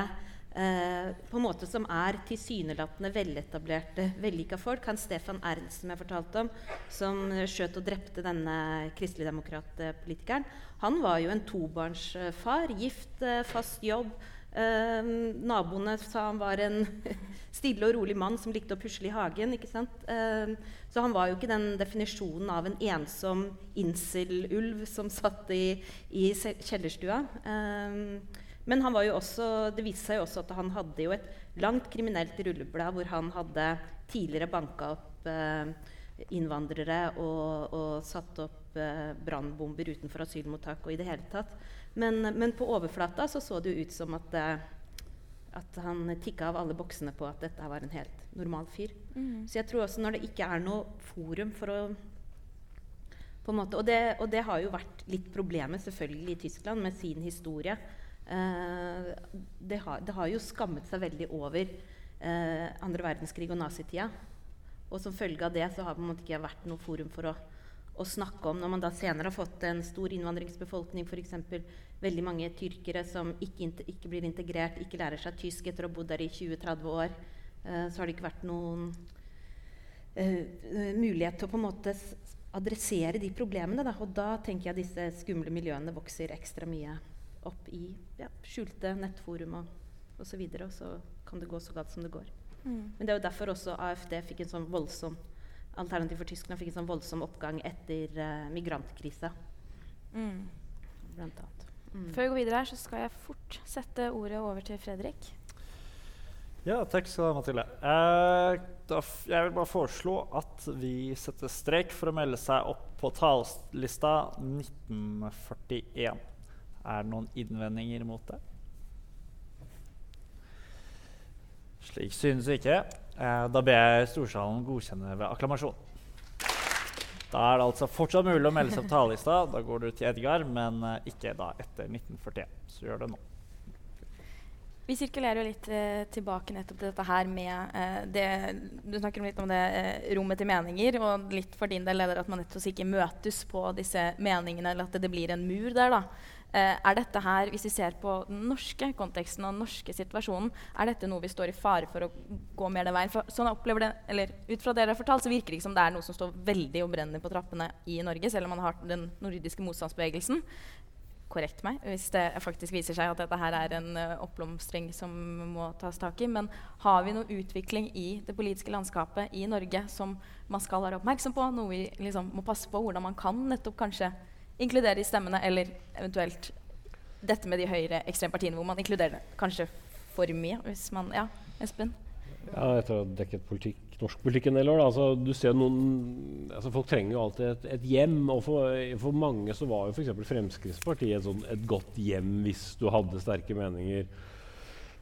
eh, På en måte som er tilsynelatende veletablerte, vellykka folk. Han Stefan Ernst som jeg fortalte om, som skjøt og drepte denne kristeligdemokratpolitikeren, han var jo en tobarnsfar. Gift, eh, fast jobb. Eh, naboene sa han var en stille og rolig mann som likte å pusle i hagen. ikke sant? Eh, så han var jo ikke den definisjonen av en ensom inselulv som satt i, i kjellerstua. Eh, men han var jo også, det viste seg jo også at han hadde jo et langt kriminelt rulleblad hvor han hadde tidligere banka opp eh, innvandrere og, og, satt opp eh, brannbomber utenfor asylmottak og i det hele tatt. Men, men, på overflata så, så det jo ut som at, eh, at han tikka av alle boksene på at dette var en helt normal fyr. Mm. Så jeg tror også når det ikke er noe forum for å på en måte, og det, og det har jo vært litt problemet selvfølgelig i Tyskland med sin historie. Eh, det har, det, har, jo skammet seg veldig over eh, andre verdenskrig og nazitida. Og som følge av det så har det ikke vært noe forum for å, å, snakke om Når man da senere har fått en stor innvandringsbefolkning, f.eks. veldig mange tyrkere som ikke, ikke, blir integrert, ikke lærer seg tysk etter å ha bodd der i 20-30 år, eh, så har det ikke vært noen uh, mulighet til å på en måte adressere de problemene. Da. Og da tenker jeg disse skumle miljøene vokser ekstra mye opp i ja, skjulte nettforum og osv. Og, og så kan det gå så galt som det går. Mm. Men det er jo derfor også AFD fikk en sånn voldsom Alternativ for Tyskland fikk en sånn voldsom oppgang etter uh, migrantkrisa. Mm. Blant annet. Mm. Før vi går videre her, så skal jeg fort sette ordet over til Fredrik. Ja, takk skal du ha, Mathilde. Eh, jeg vil bare foreslå at vi setter strek for å melde seg opp på talerlista 1941. Er det noen innvendinger mot det? Slik synes ikke. Eh, da ber jeg storsalen godkjenne ved akklamasjon. Da er det altså fortsatt mulig å melde seg på talerlista. Da går du til Edgar, men eh, ikke da etter 1941. Så gjør det nå. Vi sirkulerer jo litt eh, tilbake nettopp til dette her med eh, det Du snakker litt om det eh, rommet til meninger, og litt for din del er det at man nettopp ikke møtes på disse meningene, eller at det, det blir en mur der. da. Eh, er dette her, Hvis vi ser på den norske konteksten og den norske situasjonen, er dette noe vi står i fare for å gå mer den veien? For sånn opplever det, eller Ut fra det dere har fortalt, så virker det ikke som det er noe som står veldig og brenner på trappene i Norge, selv om man har den nordiske motstandsbevegelsen. Korrekt meg hvis det faktisk viser seg at dette her er en uh, oppblomstring som må tas tak i. Men har vi noe utvikling i det politiske landskapet i Norge som man skal være oppmerksom på? Noe vi liksom må passe på hvordan man kan nettopp kanskje inkludere i stemmene, eller eventuelt dette med de høyere ekstrempartiene, hvor man inkluderer det kanskje for mye. hvis man, ja, Espen? Ja, etter å ha dekket politikk, norsk politikk en del år, da, altså, du ser noen, altså, Folk trenger jo alltid et, et hjem. og for, for, mange så var jo f.eks. Fremskrittspartiet et, sånn, et godt hjem hvis du hadde sterke meninger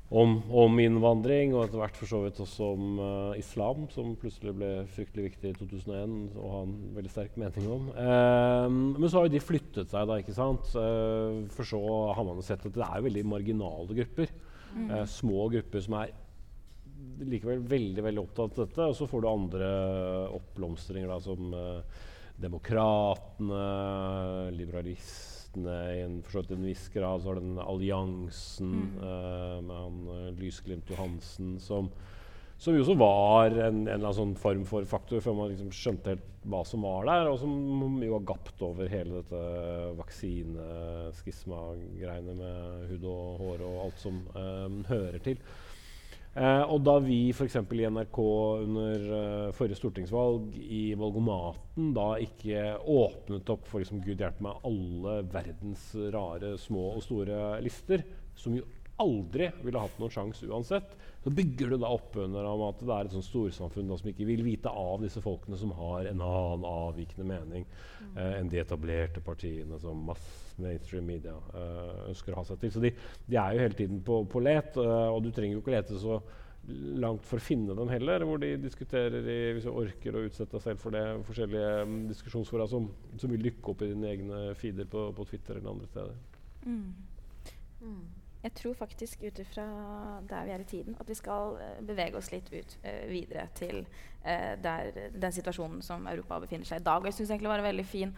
om, om, innvandring, og etter hvert for så vidt også om uh, islam, som plutselig ble fryktelig viktig i 2001 å ha en veldig sterk mening om. Uh, men så har jo de flyttet seg, da, ikke sant? Uh, for så har man jo sett at det er veldig marginale grupper. Mm. små grupper som er likevel veldig veldig opptatt av dette. Og så får du andre oppblomstringer, da, som demokratene, liberalistene i en, en viss grad. Så har den alliansen mm. uh, med han uh, Lysglimt Johansen som, som jo også var en, en, eller annen sånn form for faktor før man liksom skjønte helt hva som var der, og som jo har gapt over hele dette vaksineskisma-greiene med hud og hår og alt som um, hører til. Eh, og da vi f.eks. i NRK under uh, forrige stortingsvalg i valgomaten da ikke åpnet opp for liksom, Gud hjelpe meg alle verdens rare små og store lister, som jo aldri ville hatt noen sjanse uansett, så bygger du da opp under om at det er et sånt storsamfunn som ikke vil vite av disse folkene som har en annen avvikende mening mm. eh, enn de etablerte partiene som mass mainstream media eh, ønsker å ha seg til. Så de, de, er jo hele tiden på, på let, eh, og du trenger jo ikke lete så langt for å finne dem heller, hvor de diskuterer i, hvis du orker å utsette deg selv for det, forskjellige um, diskusjonsfora som, som, vil lykke opp i dine egne feeder på, på Twitter eller andre steder. Mm. Mm. Jeg tror faktisk ut ifra der vi er i tiden, at vi skal uh, bevege oss litt ut uh, videre til uh, der, den situasjonen som Europa befinner seg i dag. Og jeg syns egentlig det var en veldig fin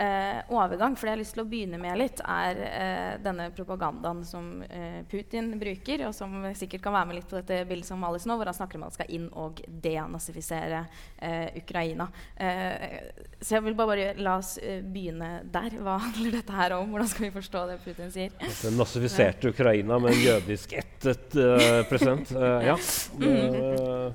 eh, overgang. For det jeg har lyst til å begynne med litt, er eh, denne propagandaen som eh, Putin bruker, og som sikkert kan være med litt på dette bildet som males nå, hvor han snakker om at han skal inn og denazifisere eh, Ukraina. Eh, så jeg vil bare, bare la oss eh, begynne der. Hva handler dette her om? Hvordan skal vi forstå det Putin sier? Den nazifiserte Ukraina med en jødisk ættet president. ja. Mm.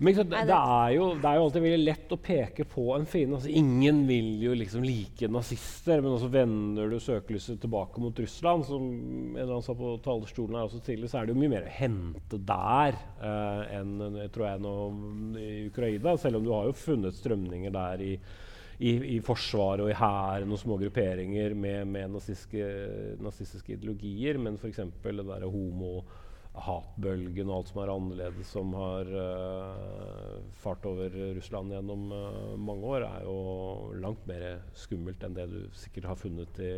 Men det, det, er jo, det, er jo, alltid veldig lett å peke på en fiende. Altså, ingen vil jo liksom like nazister, men også vender du søkelyset tilbake mot Russland. Som en eller annen sa på talerstolen her også tidligere, så er det jo mye mer å hente der uh, enn tror jeg, nå, i Ukraina. Selv om du har jo funnet strømninger der i, i, i Forsvaret og i hæren og små grupperinger med, med nazistiske, nazistiske ideologier. Men f.eks. det derre homo hatbølgen og alt som er annerledes, som har uh, fart over Russland gjennom uh, mange år, er jo langt mer skummelt enn det du sikkert har funnet i,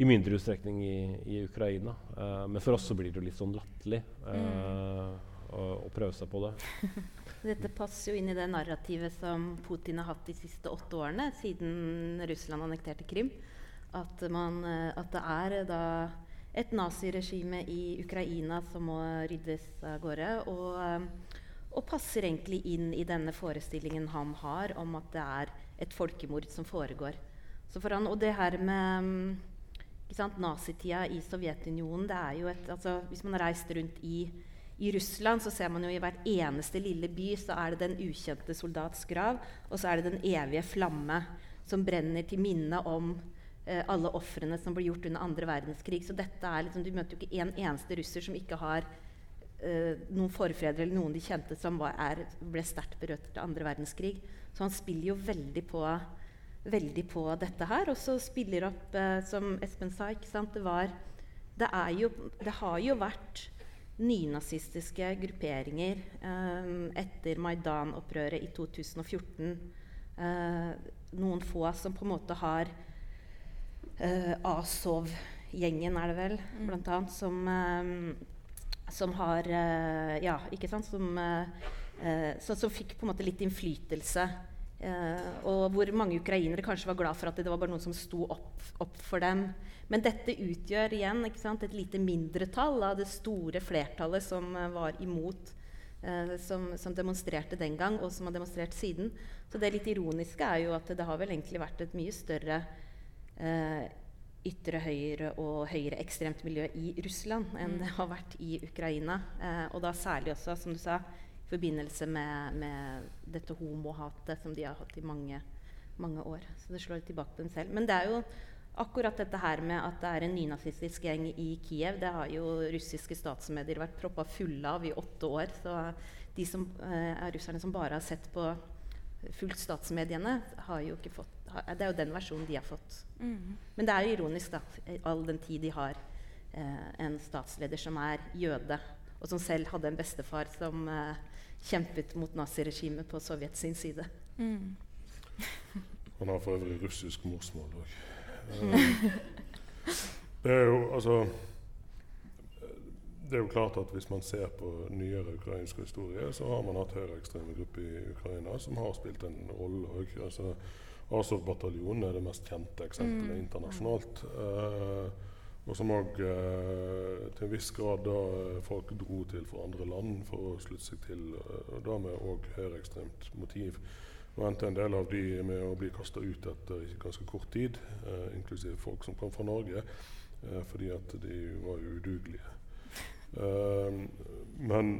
i mindre utstrekning i, i Ukraina. Uh, men for oss så blir det jo litt sånn latterlig mm. å, å, prøve seg på det. Dette passer jo inn i det narrativet som Putin har hatt de siste åtte årene, siden Russland annekterte Krim. At, man, at det er da et naziregime i Ukraina som må ryddes av gårde. Og, eh, og, passer egentlig inn i denne forestillingen han har om at det er et folkemord som foregår. Han, og det her med nazitida i Sovjetunionen det er jo et, altså, Hvis man har reist rundt i, i, Russland, så ser man jo i hver eneste lille by så er det den ukjente soldats grav, og så er det den evige flamme som brenner til minne om alle ofrene som ble gjort under andre verdenskrig. Så dette er liksom, Du møter jo ikke en eneste russer som ikke har eh, noen forfedre eller noen de kjente som var, er, ble sterkt berørt til andre verdenskrig. Så han spiller jo veldig på, veldig på dette her. Og så spiller opp, eh, som Espen sa, ikke sant, det, var, det, jo, det har jo vært nynazistiske grupperinger eh, etter Maidan-opprøret i 2014. Eh, noen få som på en måte har uh, Azov-gjengen, er det vel, mm. blant annet, som, uh, som har uh, Ja, ikke sant? Som, så, som fikk på en måte litt innflytelse. og hvor mange ukrainere kanskje var glad for at det var bare noen som sto opp, opp for dem. Men dette utgjør igjen sant, et lite mindretall av det store flertallet som var imot. Som, som, demonstrerte den gang, og som har demonstrert siden. Så det litt ironiske er jo at det har vel egentlig vært et mye større eh, ytre høyre og høyreekstremt miljø i Russland enn mm. det har vært i Ukraina. Eh, og da særlig også, som du sa, i forbindelse med, med dette homohatet som de har hatt i mange, mange år. Så det slår tilbake på dem selv. Men det er jo akkurat dette her med at det er en nynazistisk gjeng i Kiev, det har jo russiske statsmedier vært proppa fulle av i åtte år. Så de som, eh, russerne som bare har sett på fulgt statsmediene, har jo ikke fått det er jo den versjonen de har fått. Mm. Men det er jo ironisk, da, all den tid de har eh, en statsleder som er jøde, og som selv hadde en bestefar som eh, kjempet mot naziregimet på Sovjet sin side. Mm. Han har for øvrig russisk morsmål òg. Mm. det er jo altså det er jo klart at Hvis man ser på nyere ukrainsk historie, så har man hatt høyreekstreme grupper i Ukraina som har spilt en rolle òg. Altså, Azov-bataljonen er det mest kjente eksempelet mm. internasjonalt. Uh, og som òg uh, til en viss grad da folk dro til fra andre land for å slutte seg til. og da med òg høyreekstremt motiv. Nå endte en del av de med å bli kasta ut etter ganske kort tid, inklusiv folk som kom fra Norge, fordi at de var udugelige. men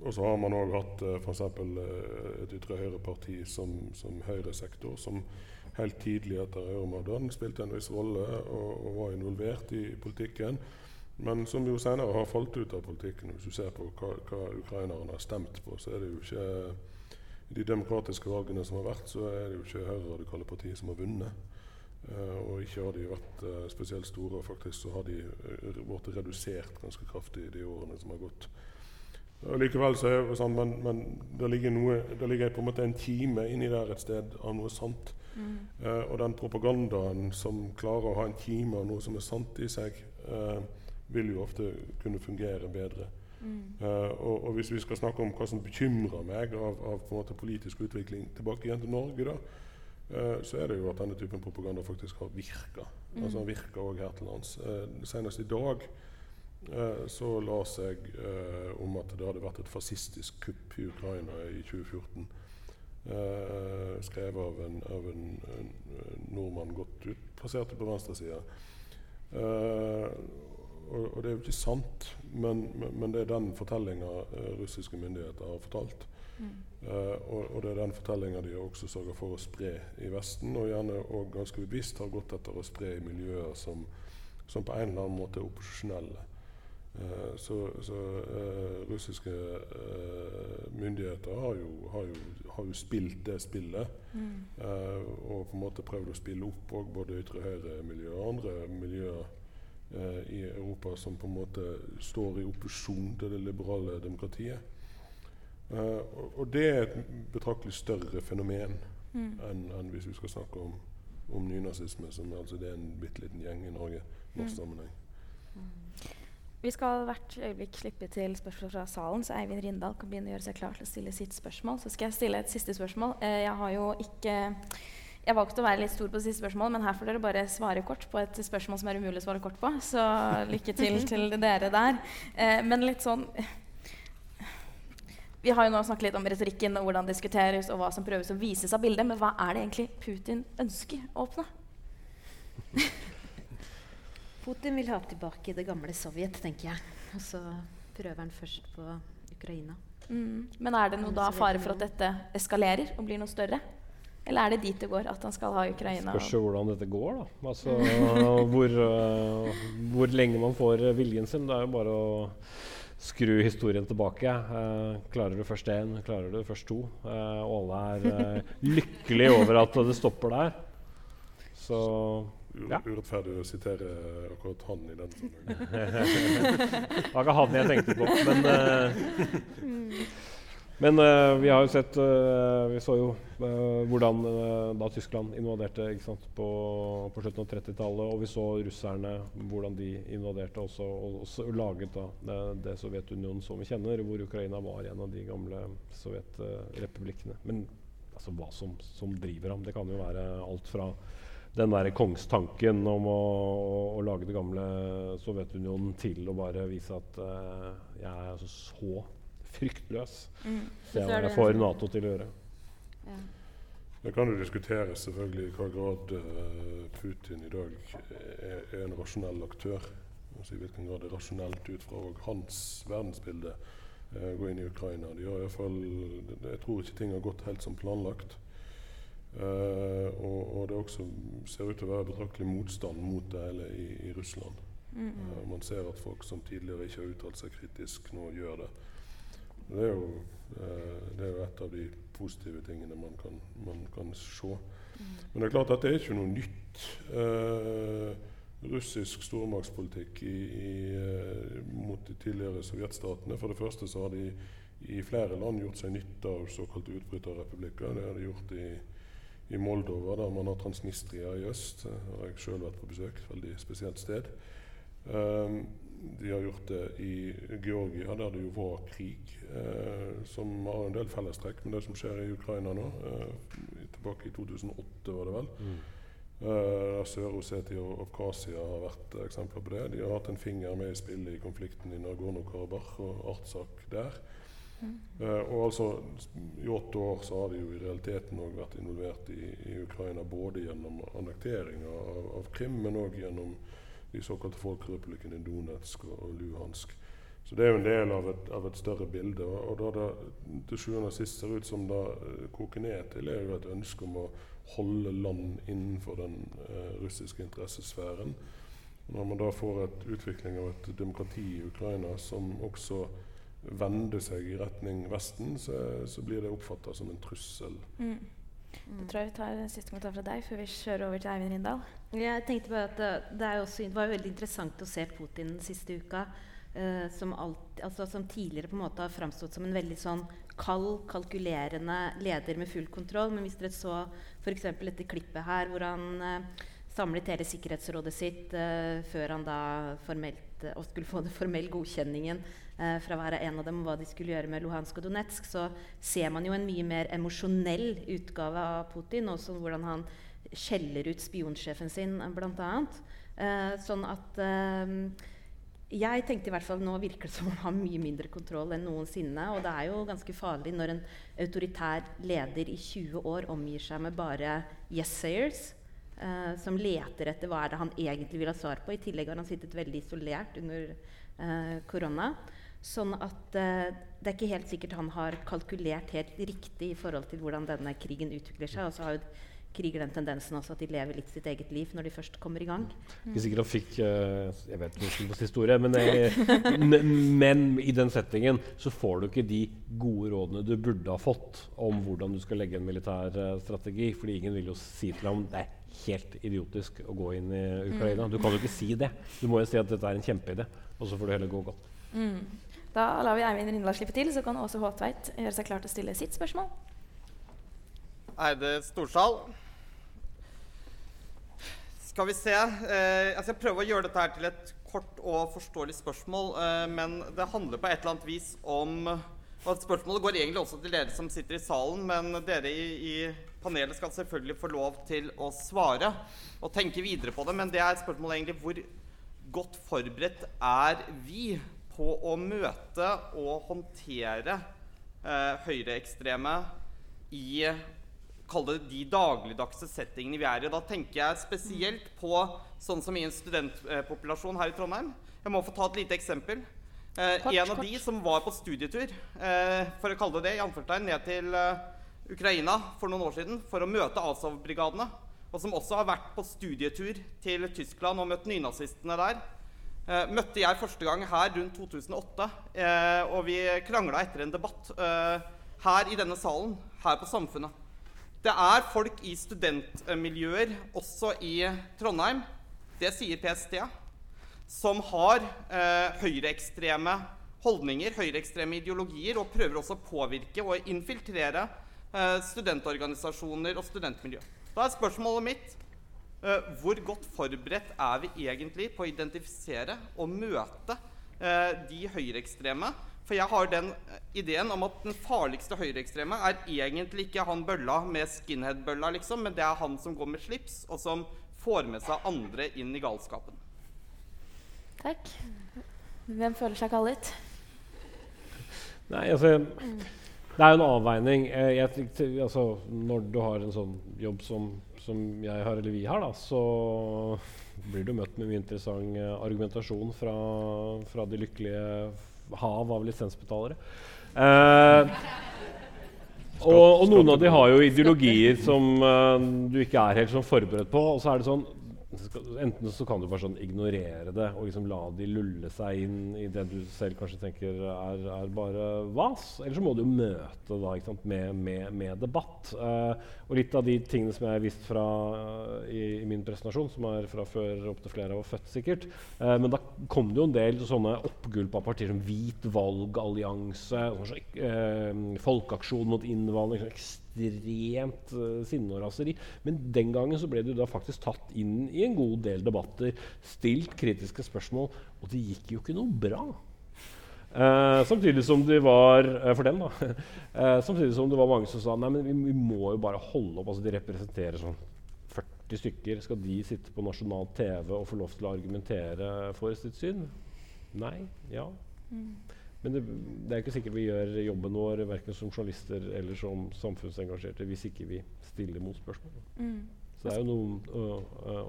og så har man òg hatt uh, f.eks. Uh, et ytre høyre-parti som, som høyresektor, som helt tidlig etter Euromaidan spilte en viss rolle og, og, var involvert i politikken, men som jo senere har falt ut av politikken. Hvis du ser på hva, hva ukrainerne har stemt på, så er det jo ikke I de demokratiske valgene som har vært, så er det jo ikke høyreradikale partier som har vunnet. Uh, og ikke har de vært spesielt store. Faktisk så har de blitt redusert ganske kraftig de årene som har gått. Og likevel så er det sånn, Men, men det, ligger noe, det ligger på en måte en kime inni der et sted av noe sant. Mm. Eh, og den propagandaen som klarer å ha en kime av noe som er sant i seg, eh, vil jo ofte kunne fungere bedre. Mm. Eh, og, og, hvis vi skal snakke om hva som bekymrer meg av, av på en måte politisk utvikling tilbake igjen til Norge, da, eh, så er det jo at denne typen propaganda faktisk har virka. Mm. Altså den virker òg her til lands. Eh, senest i dag så leste jeg eh, om at det hadde vært et fascistisk kupp i Ukraina i 2014. Eh, skrevet av en, av en, en, nordmann godt utplassert på venstresida. Uh, og, og, det er jo ikke sant, men, men det er den fortellinga russiske myndigheter har fortalt. Mm. Uh, og, og, det er den fortellinga de også sørger for å spre i Vesten, og gjerne og ganske bevisst har gått etter å spre i miljøer som, som på en eller annen måte er opposisjonelle. Så, så russiske myndigheter har jo, har, jo, har jo, spilt det spillet. Mm. og på en måte prøvd å spille opp både ytre høyre-miljøer og andre miljøer eh, i Europa som på en måte står i opposisjon til det liberale demokratiet. Eh, og, og, det er et betraktelig større fenomen mm. enn en hvis vi skal snakke om, om nynazisme, som altså det er en bitte liten gjeng i Norge. norsk mm. sammenheng. Vi skal hvert øyeblikk slippe til spørsmål fra salen, så Eivind Rindal kan begynne å gjøre seg klar til å stille sitt spørsmål. Så skal jeg stille et siste spørsmål. Eh, jeg har jo ikke jeg valgte å være litt stor på siste spørsmål, men her får dere bare svare kort på et spørsmål som er umulig å svare kort på. Så lykke til til dere der. Eh, men litt sånn Vi har jo nå snakket litt om retorikken og hvordan det diskuteres, og hva som prøves å vises av bildet, men hva er det egentlig Putin ønsker å oppnå? Putin vil ha tilbake det gamle Sovjet, tenker jeg. Og så prøver han først på Ukraina. Mm. Men er det noe da fare for at dette eskalerer og blir noe større? Eller er det dit det går, at han skal ha Ukraina? Spørs hvordan dette går, da. Altså, hvor, uh, hvor, lenge man får viljen sin. Det er jo bare å skru historien tilbake. Uh, klarer du først én, klarer du først to. Uh, og alle er lykkelige over at det stopper der. Så ja. Urettferdig å sitere akkurat han i den sammenhengen. det var ikke han jeg tenkte på, men men uh, vi har jo sett uh, Vi så jo uh, hvordan da Tyskland invaderte sant, på, på, slutten av 30-tallet. Og vi så russerne, hvordan de invaderte også, og også laget da, det, det Sovjetunionen som vi kjenner, hvor Ukraina var en av de gamle sovjetrepublikkene. Men altså, hva som, som, driver ham, det kan jo være alt fra den der kongstanken om å, å, å, lage det gamle Sovjetunionen til å bare vise at jeg er altså så fryktløs. Mm. Se hva jeg får Nato til å gjøre. Ja. Det kan jo diskuteres selvfølgelig i hvilken grad uh, Putin i dag er, er, en rasjonell aktør. Altså I hvilken grad det er rasjonelt ut fra hans verdensbilde uh, gå inn i Ukraina. De har i fall, jeg tror ikke ting har gått helt som planlagt. Uh, og, og, det også ser ut til å være betraktelig motstand mot det hele i, i Russland. Mm. man ser at folk som tidligere ikke har uttalt seg kritisk, nå gjør det. Det er, jo, uh, det er jo et av de positive tingene man kan, man kan se. Mm. Men det er klart at det er ikke noe nytt. Russisk stormaktspolitikk i, i, mot de tidligere sovjetstatene. For det første så har de i flere land gjort seg nytte av såkalte utbryterrepublikker. Det har de gjort i, i Moldova, der man har Transnistria i øst. Der har jeg sjøl vært på besøk. Veldig spesielt sted. Um, de har gjort det i Georgia, der det jo var krig, eh, som har en del fellestrekk med det som skjer i Ukraina nå. Eh, tilbake i 2008, var det vel. Mm. Eh, Sør-Ossetia og Abkhasia har vært eksempler på det. De har hatt en finger med i spillet i konflikten i Nagorno-Karabakh og Artsak der. Eh, og altså, I åtte år så har de jo i realiteten òg vært involvert i, i, Ukraina både gjennom annektering av, av Krim, men òg gjennom de såkalte folkerepublikkene Donetsk og Luhansk. Så det er jo en del av et, av et større bilde. Og, og da det til sjuende og sist ser ut som det uh, koker ned til, er jo et ønske om å holde land innenfor den uh, russiske interessesfæren. Når man da får et utvikling av et demokrati i Ukraina som også vender seg i retning Vesten, så, så blir det oppfatta som en trussel. Mm. Da tror jeg vi tar en siste kommentar fra deg før vi kjører over til Eivind Rindal. Jeg tenkte bare at det, det, også, det var veldig interessant å se Putin den siste uka. Uh, som, alt, altså, som, tidligere på en måte har framstått som en veldig sånn kald, kalkulerende leder med full kontroll. Men hvis dere så f.eks. dette klippet her hvor han uh, samlet hele Sikkerhetsrådet sitt uh, før han da formelt, uh, skulle få den formelle godkjenningen fra hver være en av dem, hva de skulle gjøre med Luhansk og Donetsk, så ser man jo en mye mer emosjonell utgave av Putin. Også hvordan han skjeller ut spionsjefen sin, bl.a. Eh, sånn at jeg tenkte i hvert fall Nå virker det som om han har mye mindre kontroll enn noensinne. Og det er jo ganske farlig når en autoritær leder i 20 år omgir seg med bare yes-sayers. Uh, som leter etter hva er det han egentlig vil ha svar på. I tillegg har han sittet veldig isolert under uh, korona. Sånn at eh, det er ikke helt sikkert han har kalkulert helt riktig i forhold til hvordan denne krigen utvikler seg. Og så har jo kriger den tendensen også at de lever litt sitt eget liv når de først kommer i gang. Mm. Ikke sikkert han fikk uh, Jeg vet ikke på historie, men, jeg, men i den settingen så får du ikke de gode rådene du burde ha fått om hvordan du skal legge en militær uh, strategi. fordi ingen vil jo si til ham det er helt idiotisk å gå inn i Ukraina. Mm. Du kan jo ikke si det. Du må jo si at dette er en kjempeidé, og så får du heller gå godt. Mm. Da lar vi Eivind Rindal slippe til, så kan Åse Håtveit gjøre seg klar til å stille sitt spørsmål. Eide Storsal. Skal vi se eh, Jeg skal prøve å gjøre dette her til et kort og forståelig spørsmål. Eh, men det handler på et eller annet vis om og Spørsmålet går egentlig også til dere som sitter i salen, men dere i, i, panelet skal selvfølgelig få lov til å svare og tenke videre på det. Men det er spørsmålet egentlig hvor godt forberedt er vi på å møte og håndtere eh, høyreekstreme i kalle det de dagligdagse settingene vi er i. Da tenker jeg spesielt på sånn som i en studentpopulasjon her i Trondheim. Jeg må få ta et lite eksempel. Eh, kort, en av kort. de som var på studietur, eh, for å kalle det det, i anførstegn, ned til eh, Ukraina for noen år siden for å møte Azov-brigadene, og som også har vært på studietur til Tyskland og møtt nynazistene der, møtte jeg første gang her rundt 2008. Eh, og vi krangla etter en debatt eh, her i denne salen, her på Samfunnet. Det er folk i studentmiljøer, også i Trondheim, det sier PST, som har eh, høyreekstreme holdninger, høyreekstreme ideologier, og prøver også å påvirke og infiltrere eh, studentorganisasjoner og studentmiljø. Da er spørsmålet mitt eh, hvor godt forberedt er vi egentlig på å identifisere og møte eh, de høyreekstreme for jeg har den eh, ideen om at den farligste høyreekstreme er egentlig ikke han bølla med skinhead-bølla, liksom, men det er han som går med slips, og som får med seg andre inn i galskapen. Takk. Hvem føler seg kallet? Nei, altså Det er jo en avveining. Eh, jeg, altså, når du har en sånn jobb som, som jeg har, eller vi har, da, så blir du møtt med mye interessant eh, argumentasjon fra, fra de lykkelige hav av lisensbetalere. Eh, og, og, noen av de har jo ideologier som uh, du ikke er helt sånn forberedt på. Og så er det sånn Enten så kan du bare sånn ignorere det og liksom la de lulle seg inn i det du selv kanskje tenker er, er bare vas. Eller så må du jo møte da, med, med, med, debatt. Uh, og litt av de tingene som jeg har vist fra, uh, i, i, min presentasjon, som er fra før opptil flere var født, sikkert. Uh, men da kom det jo en del sånne oppgulp av partier som Hvit valgallianse, Folkeaksjon mot innvandring. Sånn ekstremt uh, sinne og raseri. Men den gangen så ble du da faktisk tatt inn i en god del debatter, stilt kritiske spørsmål, og det gikk jo ikke noe bra. Uh, samtidig som det var uh, For dem, da. Samtidig som det var mange som sa nei, men vi, vi må jo bare holde opp. altså De representerer sånn 40 stykker. Skal de sitte på nasjonal TV og få lov til å argumentere for sitt syn? Nei. Ja. Mm. Men det, det, er ikke sikkert vi gjør jobben vår verken som journalister eller som samfunnsengasjerte hvis ikke vi stiller motspørsmål. Mm. Så det er jo noe å,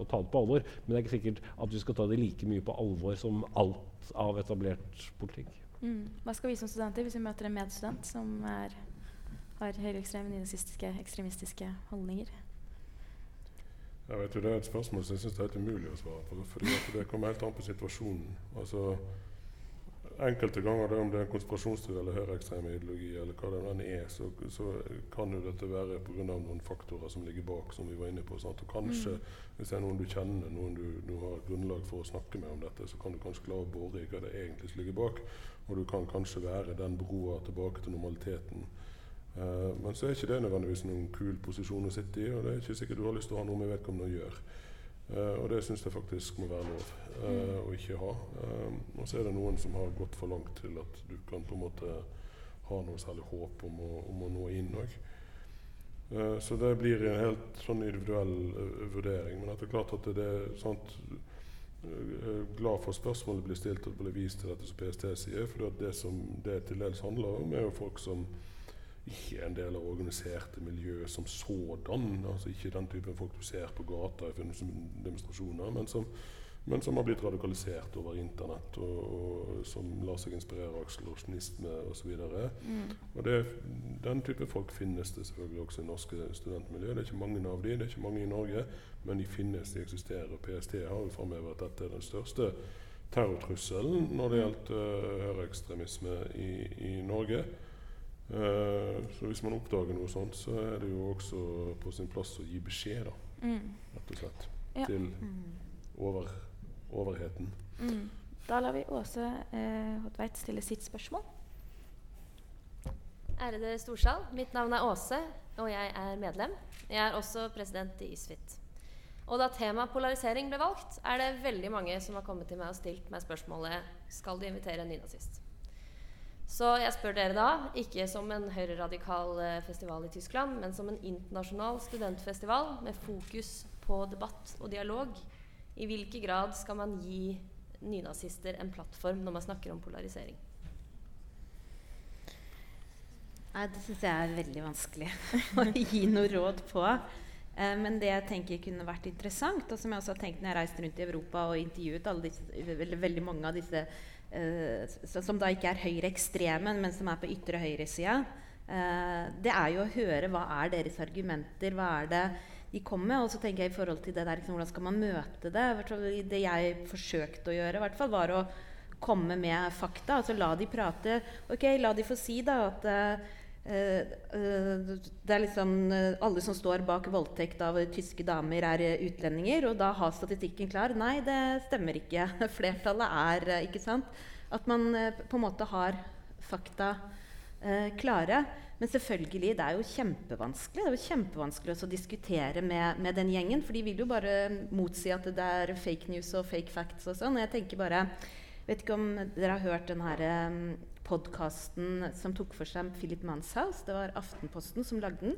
å, ta det på alvor. Men det er ikke sikkert at vi skal ta det like mye på alvor som alt av etablert politikk. Mm. Hva skal vi som studenter hvis vi møter en medstudent som er, har høyreekstreme, nynazistiske, ekstremistiske holdninger? Jeg vet jo Det er et spørsmål som jeg syns er helt umulig å svare på. For det kommer helt an på situasjonen. Altså enkelte ganger, om det er en konspirasjonsteori eller høyreekstrem ideologi, eller hva det enn er, så, så, kan jo dette være pga. noen faktorer som ligger bak, som vi var inne på. Sant? Og kanskje, mm. hvis det er noen du kjenner, noen du, du, har grunnlag for å snakke med om dette, så kan du kanskje klare å bore i hva det egentlig ligger bak. Og du kan kanskje være den broa tilbake til normaliteten. Uh, men så er ikke det nødvendigvis noen kul posisjon å sitte i, og det er ikke sikkert du har lyst til å ha noe med vedkommende å gjøre. Uh, og det syns jeg faktisk må være lov uh, å ikke ha. Um, og så er det noen som har gått for langt til at du kan på en måte ha noe særlig håp om å, om å nå inn òg. Uh, så det blir en helt sånn individuell vurdering. Men det er klart at det er sant, glad for spørsmålet blir stilt og blir vist til dette som PST sier. For det som det til dels handler om, er jo folk som ikke en del av organiserte miljø som sådan. altså Ikke den typen folk du ser på gata i forbindelse med demonstrasjoner, men som, men som, har blitt radikalisert over internett, og, og som lar seg inspirere av akselerasjonisme osv. Mm. Og det, den type folk finnes det selvfølgelig også i norske studentmiljø. Det er ikke mange av de, det er ikke mange i Norge, men de finnes, de eksisterer. PST har jo framhevet at dette er den største terrortrusselen når det gjelder uh, høyreekstremisme i, i Norge. Uh, så hvis man oppdager noe sånt, så er det jo også på sin plass å gi beskjed, da. Mm. Rett og slett. Ja. Til over, overheten. Mm. Da lar vi Åse eh, Hotveit stille sitt spørsmål. Ærede storsal. Mitt navn er Åse, og jeg er medlem. Jeg er også president i ISFIT. Og da temaet polarisering ble valgt, er det veldig mange som har kommet til meg og stilt meg spørsmålet skal du invitere en nynazist. Så jeg spør dere da, ikke som en høyreradikal eh, festival i Tyskland, men som en internasjonal studentfestival med fokus på debatt og dialog. I hvilken grad skal man gi nynazister en plattform når man snakker om polarisering? Nei, det syns jeg er veldig vanskelig å gi noe råd på. Eh, men det jeg tenker kunne vært interessant, og som jeg også har tenkt når jeg har reist rundt i Europa og intervjuet disse, veldig, mange av disse som da ikke er høyreekstreme, men som er på ytre høyresida, uh, det er jo å høre hva er deres argumenter, hva er det de kommer med. Og så tenker jeg i forhold til det der, liksom, hvordan skal man møte det? Det jeg forsøkte å gjøre, hvert fall, var å komme med fakta. altså La de prate. Ok, la de få si da at uh, det er liksom uh, Alle som står bak voldtekt av tyske damer, er utlendinger. Og da har statistikken klar. Nei, det stemmer ikke. Flertallet er ikke sant? At man på en måte har fakta klare. Men selvfølgelig, det er jo kjempevanskelig Det er jo kjempevanskelig å diskutere med, med, den gjengen. For de vil jo bare motsi at det er fake news og fake facts og sånn. Jeg tenker bare Vet ikke om dere har hørt den her podkasten som tok for seg Philip Manshaus. Det var Aftenposten som lagde den.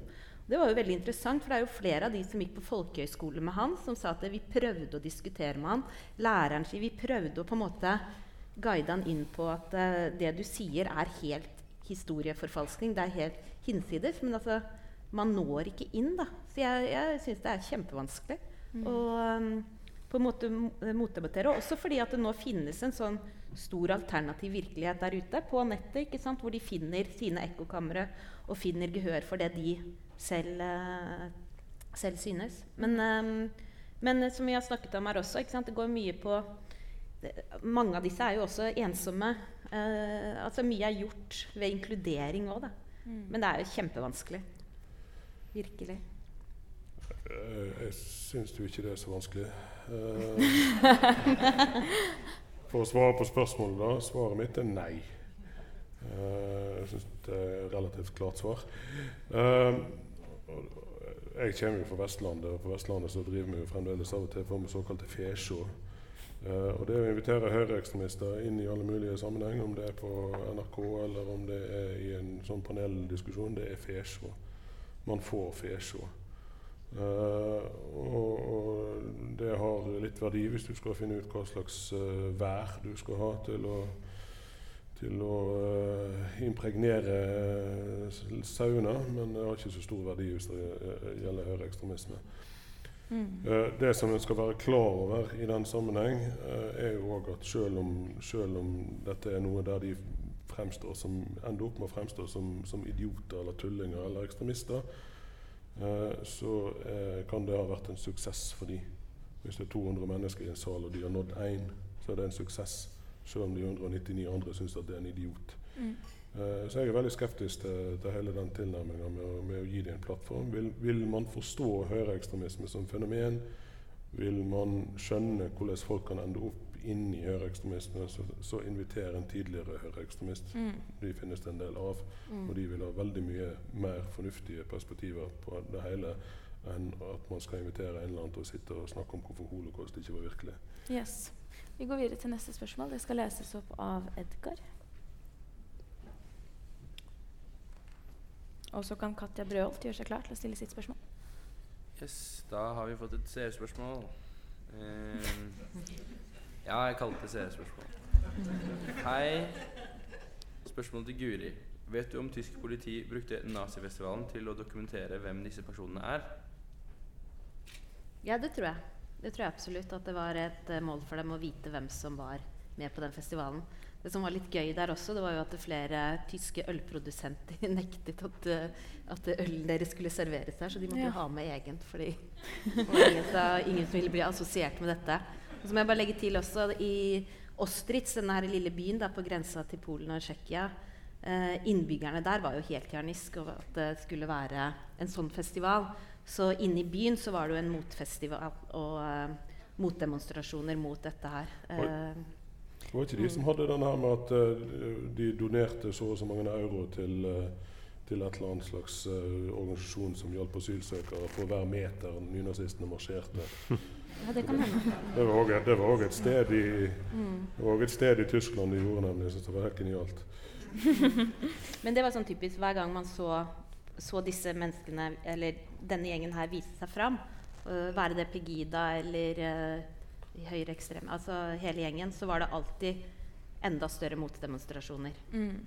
Det var jo veldig interessant, for det er jo flere av de som gikk på folkehøyskole med han, som sa at vi prøvde å diskutere med han. Læreren sier vi prøvde å på en måte guide han inn på at uh, det du sier, er helt historieforfalskning. Det er helt hinsides. Men altså, man når ikke inn, da. Så jeg, jeg syns det er kjempevanskelig. Mm. å um, på en måte motdebattere. Også fordi at det nå finnes en sånn stor alternativ virkelighet der ute på nettet, ikke sant? hvor de finner sine ekkokamre og finner gehør for det de selv, uh, selv synes. Men, um, men, som vi har snakket om her også, det går mye på det, Mange av disse er jo også ensomme. Uh, altså Mye er gjort ved inkludering òg, da. Mm. Men det er jo kjempevanskelig. Virkelig. Jeg syns jo ikke det er så vanskelig. For å svare på spørsmålet, da. Svaret mitt er nei. Uh, jeg syns det er et relativt klart svar. jeg kommer jo fra Vestlandet, og på Vestlandet så driver vi jo fremdeles av og til på med såkalte fesjå. Uh, og det å invitere høyreekstremister inn i alle mulige sammenheng, om det er på NRK eller om det er i en sånn paneldiskusjon, det er fesjå. Man får fesjå. Uh, og, og, det har litt verdi hvis du skal finne ut hva slags uh, vær du skal ha til å, til å uh, impregnere sauna, men det har ikke så stor verdi hvis det gjelder høyreekstremisme. Mm. det som en skal være klar over i den sammenheng, er jo òg at selv om, selv om, dette er noe der de fremstår som, ender opp med å fremstå som, som idioter eller tullinger eller ekstremister, så eh, kan det ha vært en suksess for dem. Hvis det er 200 mennesker i en sal, og de har nådd én, så er det en suksess. Selv om de 199 andre syns at det er en idiot. Mm. Uh, så jeg er veldig skeptisk til, til hele den tilnærminga med, med, å gi dem en plattform. Vil, vil man forstå høyreekstremisme som fenomen? Vil man skjønne hvordan folk kan ende opp inn i høyreekstremisme, så, så inviterer en tidligere høyreekstremist. Mm. De finnes det en del av. Mm. Og de vil ha veldig mye mer fornuftige perspektiver på det hele enn at man skal invitere en eller annen til å sitte og snakke om hvorfor holocaust ikke var virkelig. Yes. Vi går videre til neste spørsmål. Det skal leses opp av Edgar. Og så kan Katja Brøholt gjøre seg klar til å stille sitt spørsmål. Yes, da har vi fått et seerspørsmål. Eh, ja, jeg kalte det seerspørsmål. Hei. Spørsmål til Guri. Vet du om tysk politi brukte nazifestivalen til å dokumentere hvem disse personene er? Ja, det tror jeg. Det tror jeg absolutt at det var et uh, mål for dem å vite hvem som var med på den festivalen. Det som var litt gøy der også, det var jo at flere tyske ølprodusenter nektet at, uh, at ølen deres skulle serveres der, så de måtte Ja. ha med egent fordi ingen, som- ingen som ville bli assosiert med dette. Og så må jeg bare legge til også i Ostritz, denne her lille byen da, på grensa til Polen og Tsjekkia, eh, innbyggerne der var jo helt harnisk over at det skulle være en sånn festival. Så inne i byen så var det jo en motfestival og eh, motdemonstrasjoner mot dette her. Eh, Det var ikke de som hadde den her med at eh, de donerte så og så mange euro til, eh, til et eller annet slags uh, organisasjon som hjalp asylsøkere for hver meter nynazistene marsjerte. ja, det kan hende. Det var også, det var også et sted i Mm. det et sted i Tyskland de gjorde nemlig. Jeg synes det var helt genialt. Men det var sånn typisk hver gang man så, så disse menneskene, eller denne gjengen her, vise seg fram, Uh, være det Pegida eller uh, høyreekstreme, altså hele gjengen, så var det alltid enda større motdemonstrasjoner. Mm.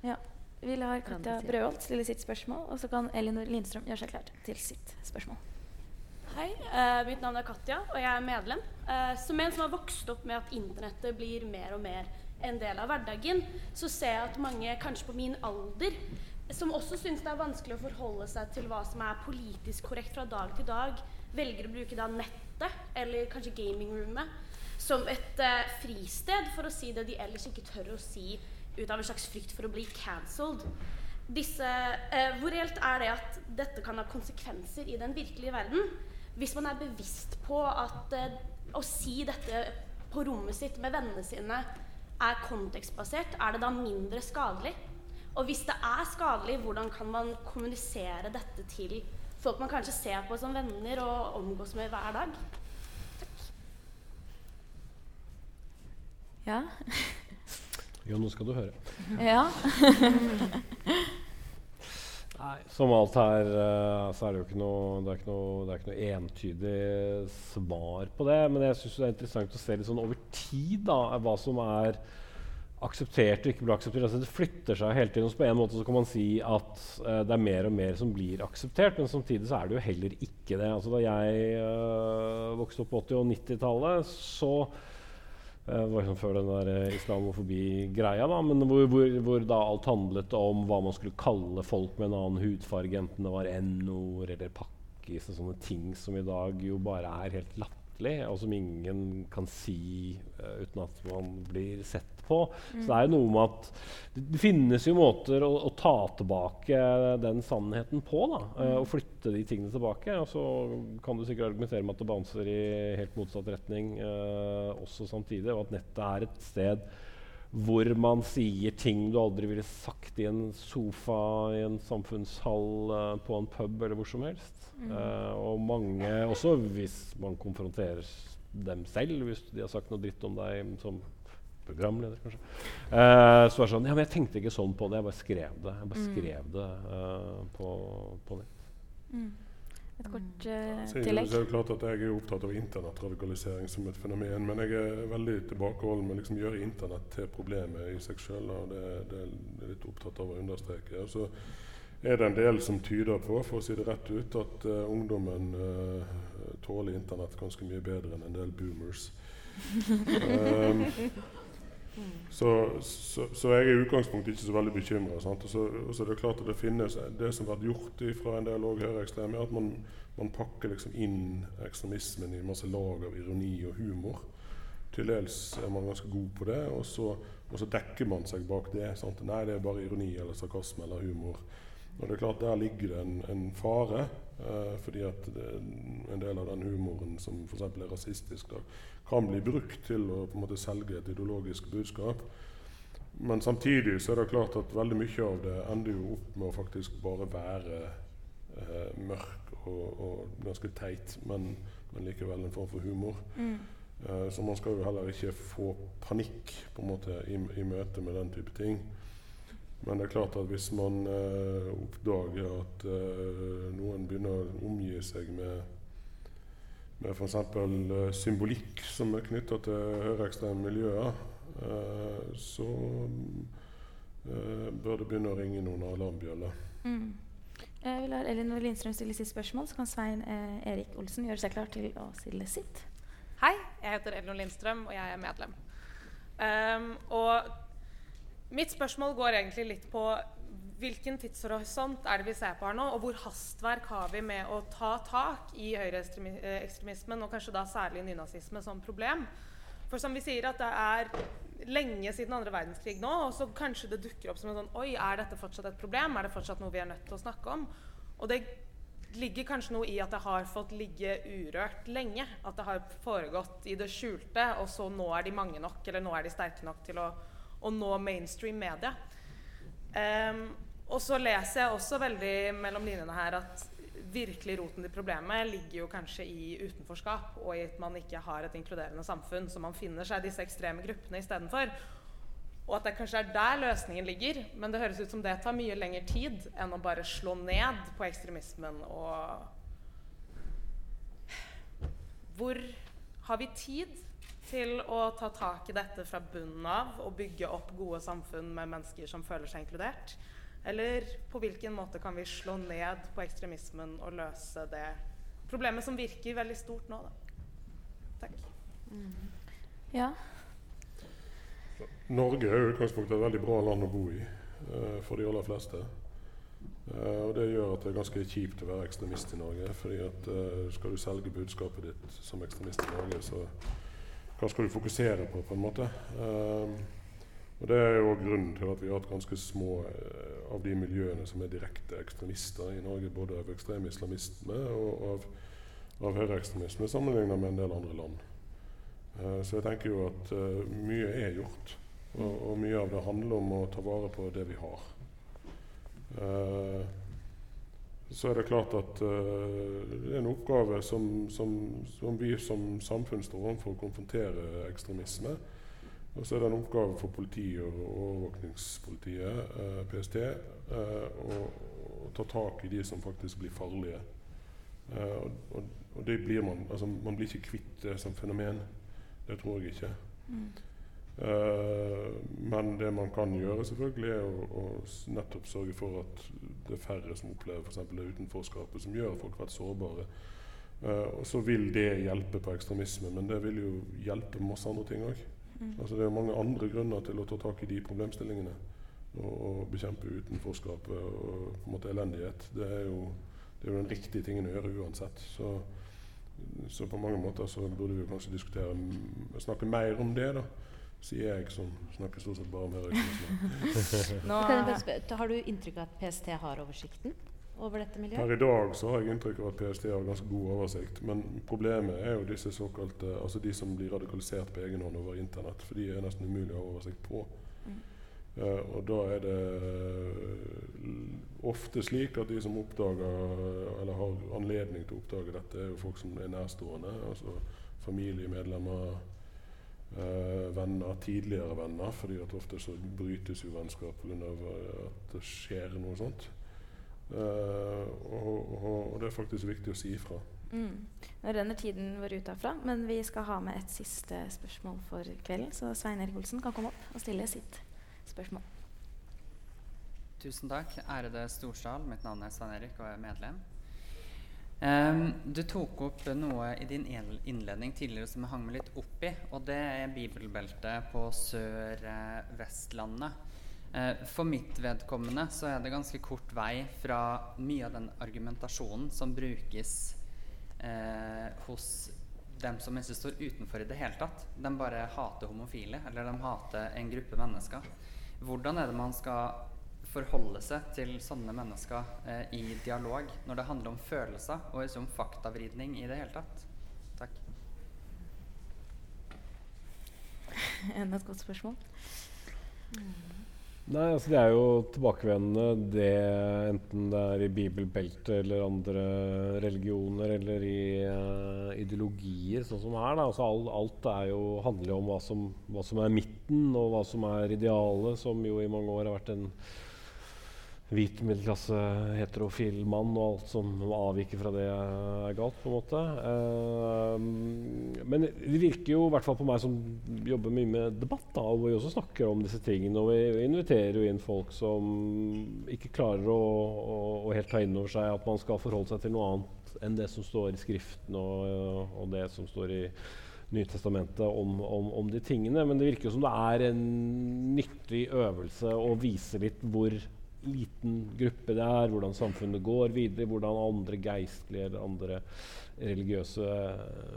Ja. Vi lar Katja. Brøholt stille sitt spørsmål, og så kan Elinor Lindstrøm gjøre seg klar til sitt spørsmål. Hei, uh, mitt navn er Katja, og jeg er medlem. Uh, som en som har vokst opp med at internettet blir mer og mer en del av hverdagen, så ser jeg at mange, kanskje på min alder, som også syns det er vanskelig å forholde seg til hva som er politisk korrekt fra dag til dag, velger å bruke da nettet, eller kanskje gamingroomet, som et uh, fristed for å si det de ellers ikke tør å si ut av en slags frykt for å bli cancelled. Disse, hvor reelt er det at dette kan ha konsekvenser i den virkelige verden? Hvis man er bevisst på at eh, å si dette på rommet sitt med vennene sine er kontekstbasert, er det da mindre skadelig? Og hvis det er skadelig, hvordan kan man kommunisere dette til folk man kanskje ser på som venner og omgås med hver dag? Takk. Ja. Jo, nå skal du høre. Ja. Som alt her eh, så er det jo ikke noe, det er ikke noe, det er ikke noe entydig svar på det. Men jeg syns det er interessant å se litt sånn over tid da, hva som er akseptert og ikke blir akseptert. Altså, det flytter seg hele tiden. Så på en måte så kan man si at uh, det er mer og mer som blir akseptert, men samtidig så er det jo heller ikke det. Altså, da jeg uh, vokste opp på 80- og 90-tallet, så liksom før den der eh, islamofobi-greia, da, men hvor, hvor, hvor da alt handlet om hva man skulle kalle folk med en annen hudfarge, enten det var n-ord eller pakkis og sånne ting som i dag jo bare er helt latterlig, og som ingen kan si uh, uten at man blir sett på. Så det er jo noe med at det, finnes jo måter å, å ta tilbake den sannheten på, da, mm. og flytte de tingene tilbake. Og så kan du sikkert argumentere med at det bouncer i helt motsatt retning eh, også samtidig, og at nettet er et sted hvor man sier ting du aldri ville sagt i en sofa i en samfunnshall eh, på en pub eller hvor som helst. Eh, og mange, også hvis man konfronterer dem selv, hvis de har sagt noe dritt om deg som programleder, kanskje. Uh, så var det sånn Ja, men jeg tenkte ikke sånn på det. Jeg bare skrev det. Jeg bare Mm. skrev det uh, på, på nett. Mm. Et kort uh, er det- er jo klart at Jeg er opptatt av internettradikalisering som et fenomen, men jeg er veldig tilbakeholden med å liksom gjøre Internett til problemet i seg sjøl. Det, det er jeg litt opptatt av å understreke. Og så er det en del som tyder på, for å si det rett ut, at uh, ungdommen uh, tåler Internett ganske mye bedre enn en del boomers. Um, så, så, så jeg er i utgangspunktet ikke så veldig bekymra. Og og så er det klart at det finnes Det som har vært gjort fra en del høyreekstreme, er at man, man pakker liksom inn ekstremismen i masse lag av ironi og humor. Til dels er man ganske god på det, og så, og så dekker man seg bak det. Sant? Nei, det er bare ironi eller sarkasme eller humor. Og det er klart Der ligger det en, en fare, eh, fordi at en del av den humoren som f.eks. er rasistisk, da, kan bli brukt til å på en måte selge et ideologisk budskap. Men samtidig så er det klart at veldig mye av det ender jo opp med å faktisk bare være eh, mørk og, og ganske teit, men, men, likevel en form for humor. Mm. Uh, så man skal jo heller ikke få panikk på en måte i, i møte med den type ting. Men det er klart at hvis man uh, oppdager at uh, begynner å omgi seg med med f.eks. Uh, symbolikk som er knytta til høyreekstreme miljøer, uh, så uh, bør det begynne å ringe noen alarmbjeller. Mm. Jeg vil la Elinor Lindstrøm stille sitt spørsmål, så kan Svein eh, Erik Olsen gjøre seg klar til å stille sitt. Hei, jeg heter Elinor Lindstrøm, og jeg er medlem. Um, og mitt spørsmål går egentlig litt på hvilken tidshorisont er det vi ser på her nå, og hvor hastverk har vi med å ta tak i høyreekstremismen, og kanskje da særlig nynazisme, som problem? For som vi sier, at det er lenge siden andre verdenskrig nå, og så kanskje det dukker opp som en sånn Oi, er dette fortsatt et problem? Er det fortsatt noe vi er nødt til å snakke om? Og det ligger kanskje noe i at det har fått ligge urørt lenge. At det har foregått i det skjulte, og så nå er de mange nok, eller nå er de sterke nok til å, å nå mainstream media. Um, og så leser jeg også veldig mellom linjene her at virkelig roten til problemet ligger jo kanskje i utenforskap og i at man ikke har et inkluderende samfunn, så man finner seg disse ekstreme gruppene istedenfor. Og at det kanskje er der løsningen ligger, men det høres ut som det tar mye lengre tid enn å bare slå ned på ekstremismen og Hvor har vi tid til å ta tak i dette fra bunnen av og bygge opp gode samfunn med mennesker som føler seg inkludert? Eller på hvilken måte kan vi slå ned på ekstremismen og løse det problemet som virker veldig stort nå, da? Takk. Mm. Ja. Norge er jo i utgangspunktet et veldig bra land å bo i uh, for de aller fleste. Uh, og Det gjør at det er ganske kjipt å være ekstremist i Norge. fordi at uh, Skal du selge budskapet ditt som ekstremist i Norge, så hva skal du fokusere på, på en måte? Og Det er jo grunnen til at vi har hatt ganske små av de miljøene som er direkte ekstremister i Norge, både av ekstrem islamisme og av, av høyreekstremisme, sammenlignet med en del andre land. Uh, så jeg tenker jo at uh, mye er gjort, og, og, mye av det handler om å ta vare på det vi har. Så er det klart at det er en oppgave som, som, som vi som samfunn står overfor, å konfrontere ekstremisme. Og så er det en oppgave for politiet og overvåkningspolitiet, eh, PST, eh, å, å, ta tak i de som faktisk blir farlige. Eh, og, og, og, det blir man altså Man blir ikke kvitt det som fenomen. Det tror jeg ikke. Mm. Eh, men det man kan gjøre, selvfølgelig, er å, å, nettopp sørge for at det er færre som opplever f.eks. det utenforskapet, som gjør folk vært sårbare. Uh, og så vil det hjelpe på ekstremisme, men det vil jo hjelpe masse andre ting òg. Mm. Altså det er mange andre grunner til å ta tak i de problemstillingene. Og, og bekjempe utenforskap og på en måte elendighet. Det er, jo, det er jo den riktige tingen å gjøre uansett. Så, så på mange måter så burde vi kanskje diskutere snakke mer om det, da. Sier jeg som snakker stort sett bare om høyreekstremisme. har du inntrykk av at PST har oversikten? Over dette miljøet? Per i dag så har jeg inntrykk av at PST har ganske god oversikt. Men problemet er jo disse såkalte, altså de som blir radikalisert på egen hånd over internett. For de er nesten umulig å ha oversikt på. Mm. Uh, og da er det ofte slik at de som oppdager, eller har anledning til å oppdage dette, er jo folk som er nærstående. Altså familiemedlemmer, uh, venner, tidligere venner. fordi at ofte så brytes jo vennskap pga. at det skjer noe sånt. Uh, og, og, det er faktisk viktig å si ifra. Mm. Nå renner tiden vår ut herfra, men vi skal ha med et siste spørsmål for kvelden. Så Svein Erik Olsen kan komme opp og stille sitt spørsmål. Tusen takk. Ærede Storsal. Mitt navn er Svein Erik og jeg er medlem. Um, du tok opp noe i din innledning tidligere som jeg hang meg litt opp i, og det er bibelbeltet på Sør-Vestlandet. Eh, for mitt vedkommende så er det ganske kort vei fra mye av den argumentasjonen som brukes eh, hos dem som ikke står utenfor i det hele tatt. De bare hater homofile, eller de hater en gruppe mennesker. Hvordan er det man skal forholde seg til sånne mennesker eh, i dialog når det handler om følelser og ikke om faktavridning i det hele tatt? Takk. Enda et godt spørsmål. Mm. Nei, altså Det er jo tilbakevendende, det, enten det er i bibelbeltet eller andre religioner eller i uh, ideologier, sånn som her. da, altså Alt, alt jo, handler jo om hva som, hva som, er midten, og hva som er idealet, som jo i mange år har vært en hvit middelklasse heterofil mann, og alt som avviker fra det, er galt. på en måte. Uh, men det virker jo, i hvert fall på meg som jobber mye med debatt, da, hvor vi også snakker om disse tingene. Og vi inviterer jo inn folk som ikke klarer å, å, å helt ta inn over seg at man skal forholde seg til noe annet enn det som står i Skriften og, og det som står i Nytestamentet om, om, om, de tingene. Men det virker jo som det er en nyttig øvelse å vise litt hvor liten gruppe det er, hvordan samfunnet går videre, hvordan andre geistlige eller andre religiøse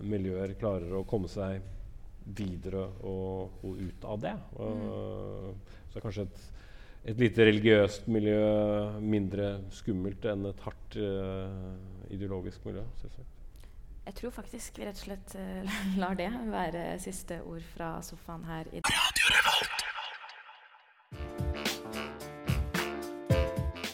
miljøer klarer å komme seg videre og, og ut av det. Og, mm. Så kanskje et, et, lite religiøst miljø mindre skummelt enn et hardt uh, ideologisk miljø. Selvsagt. Jeg tror faktisk vi rett og slett uh, lar det være siste ord fra sofaen her i dag.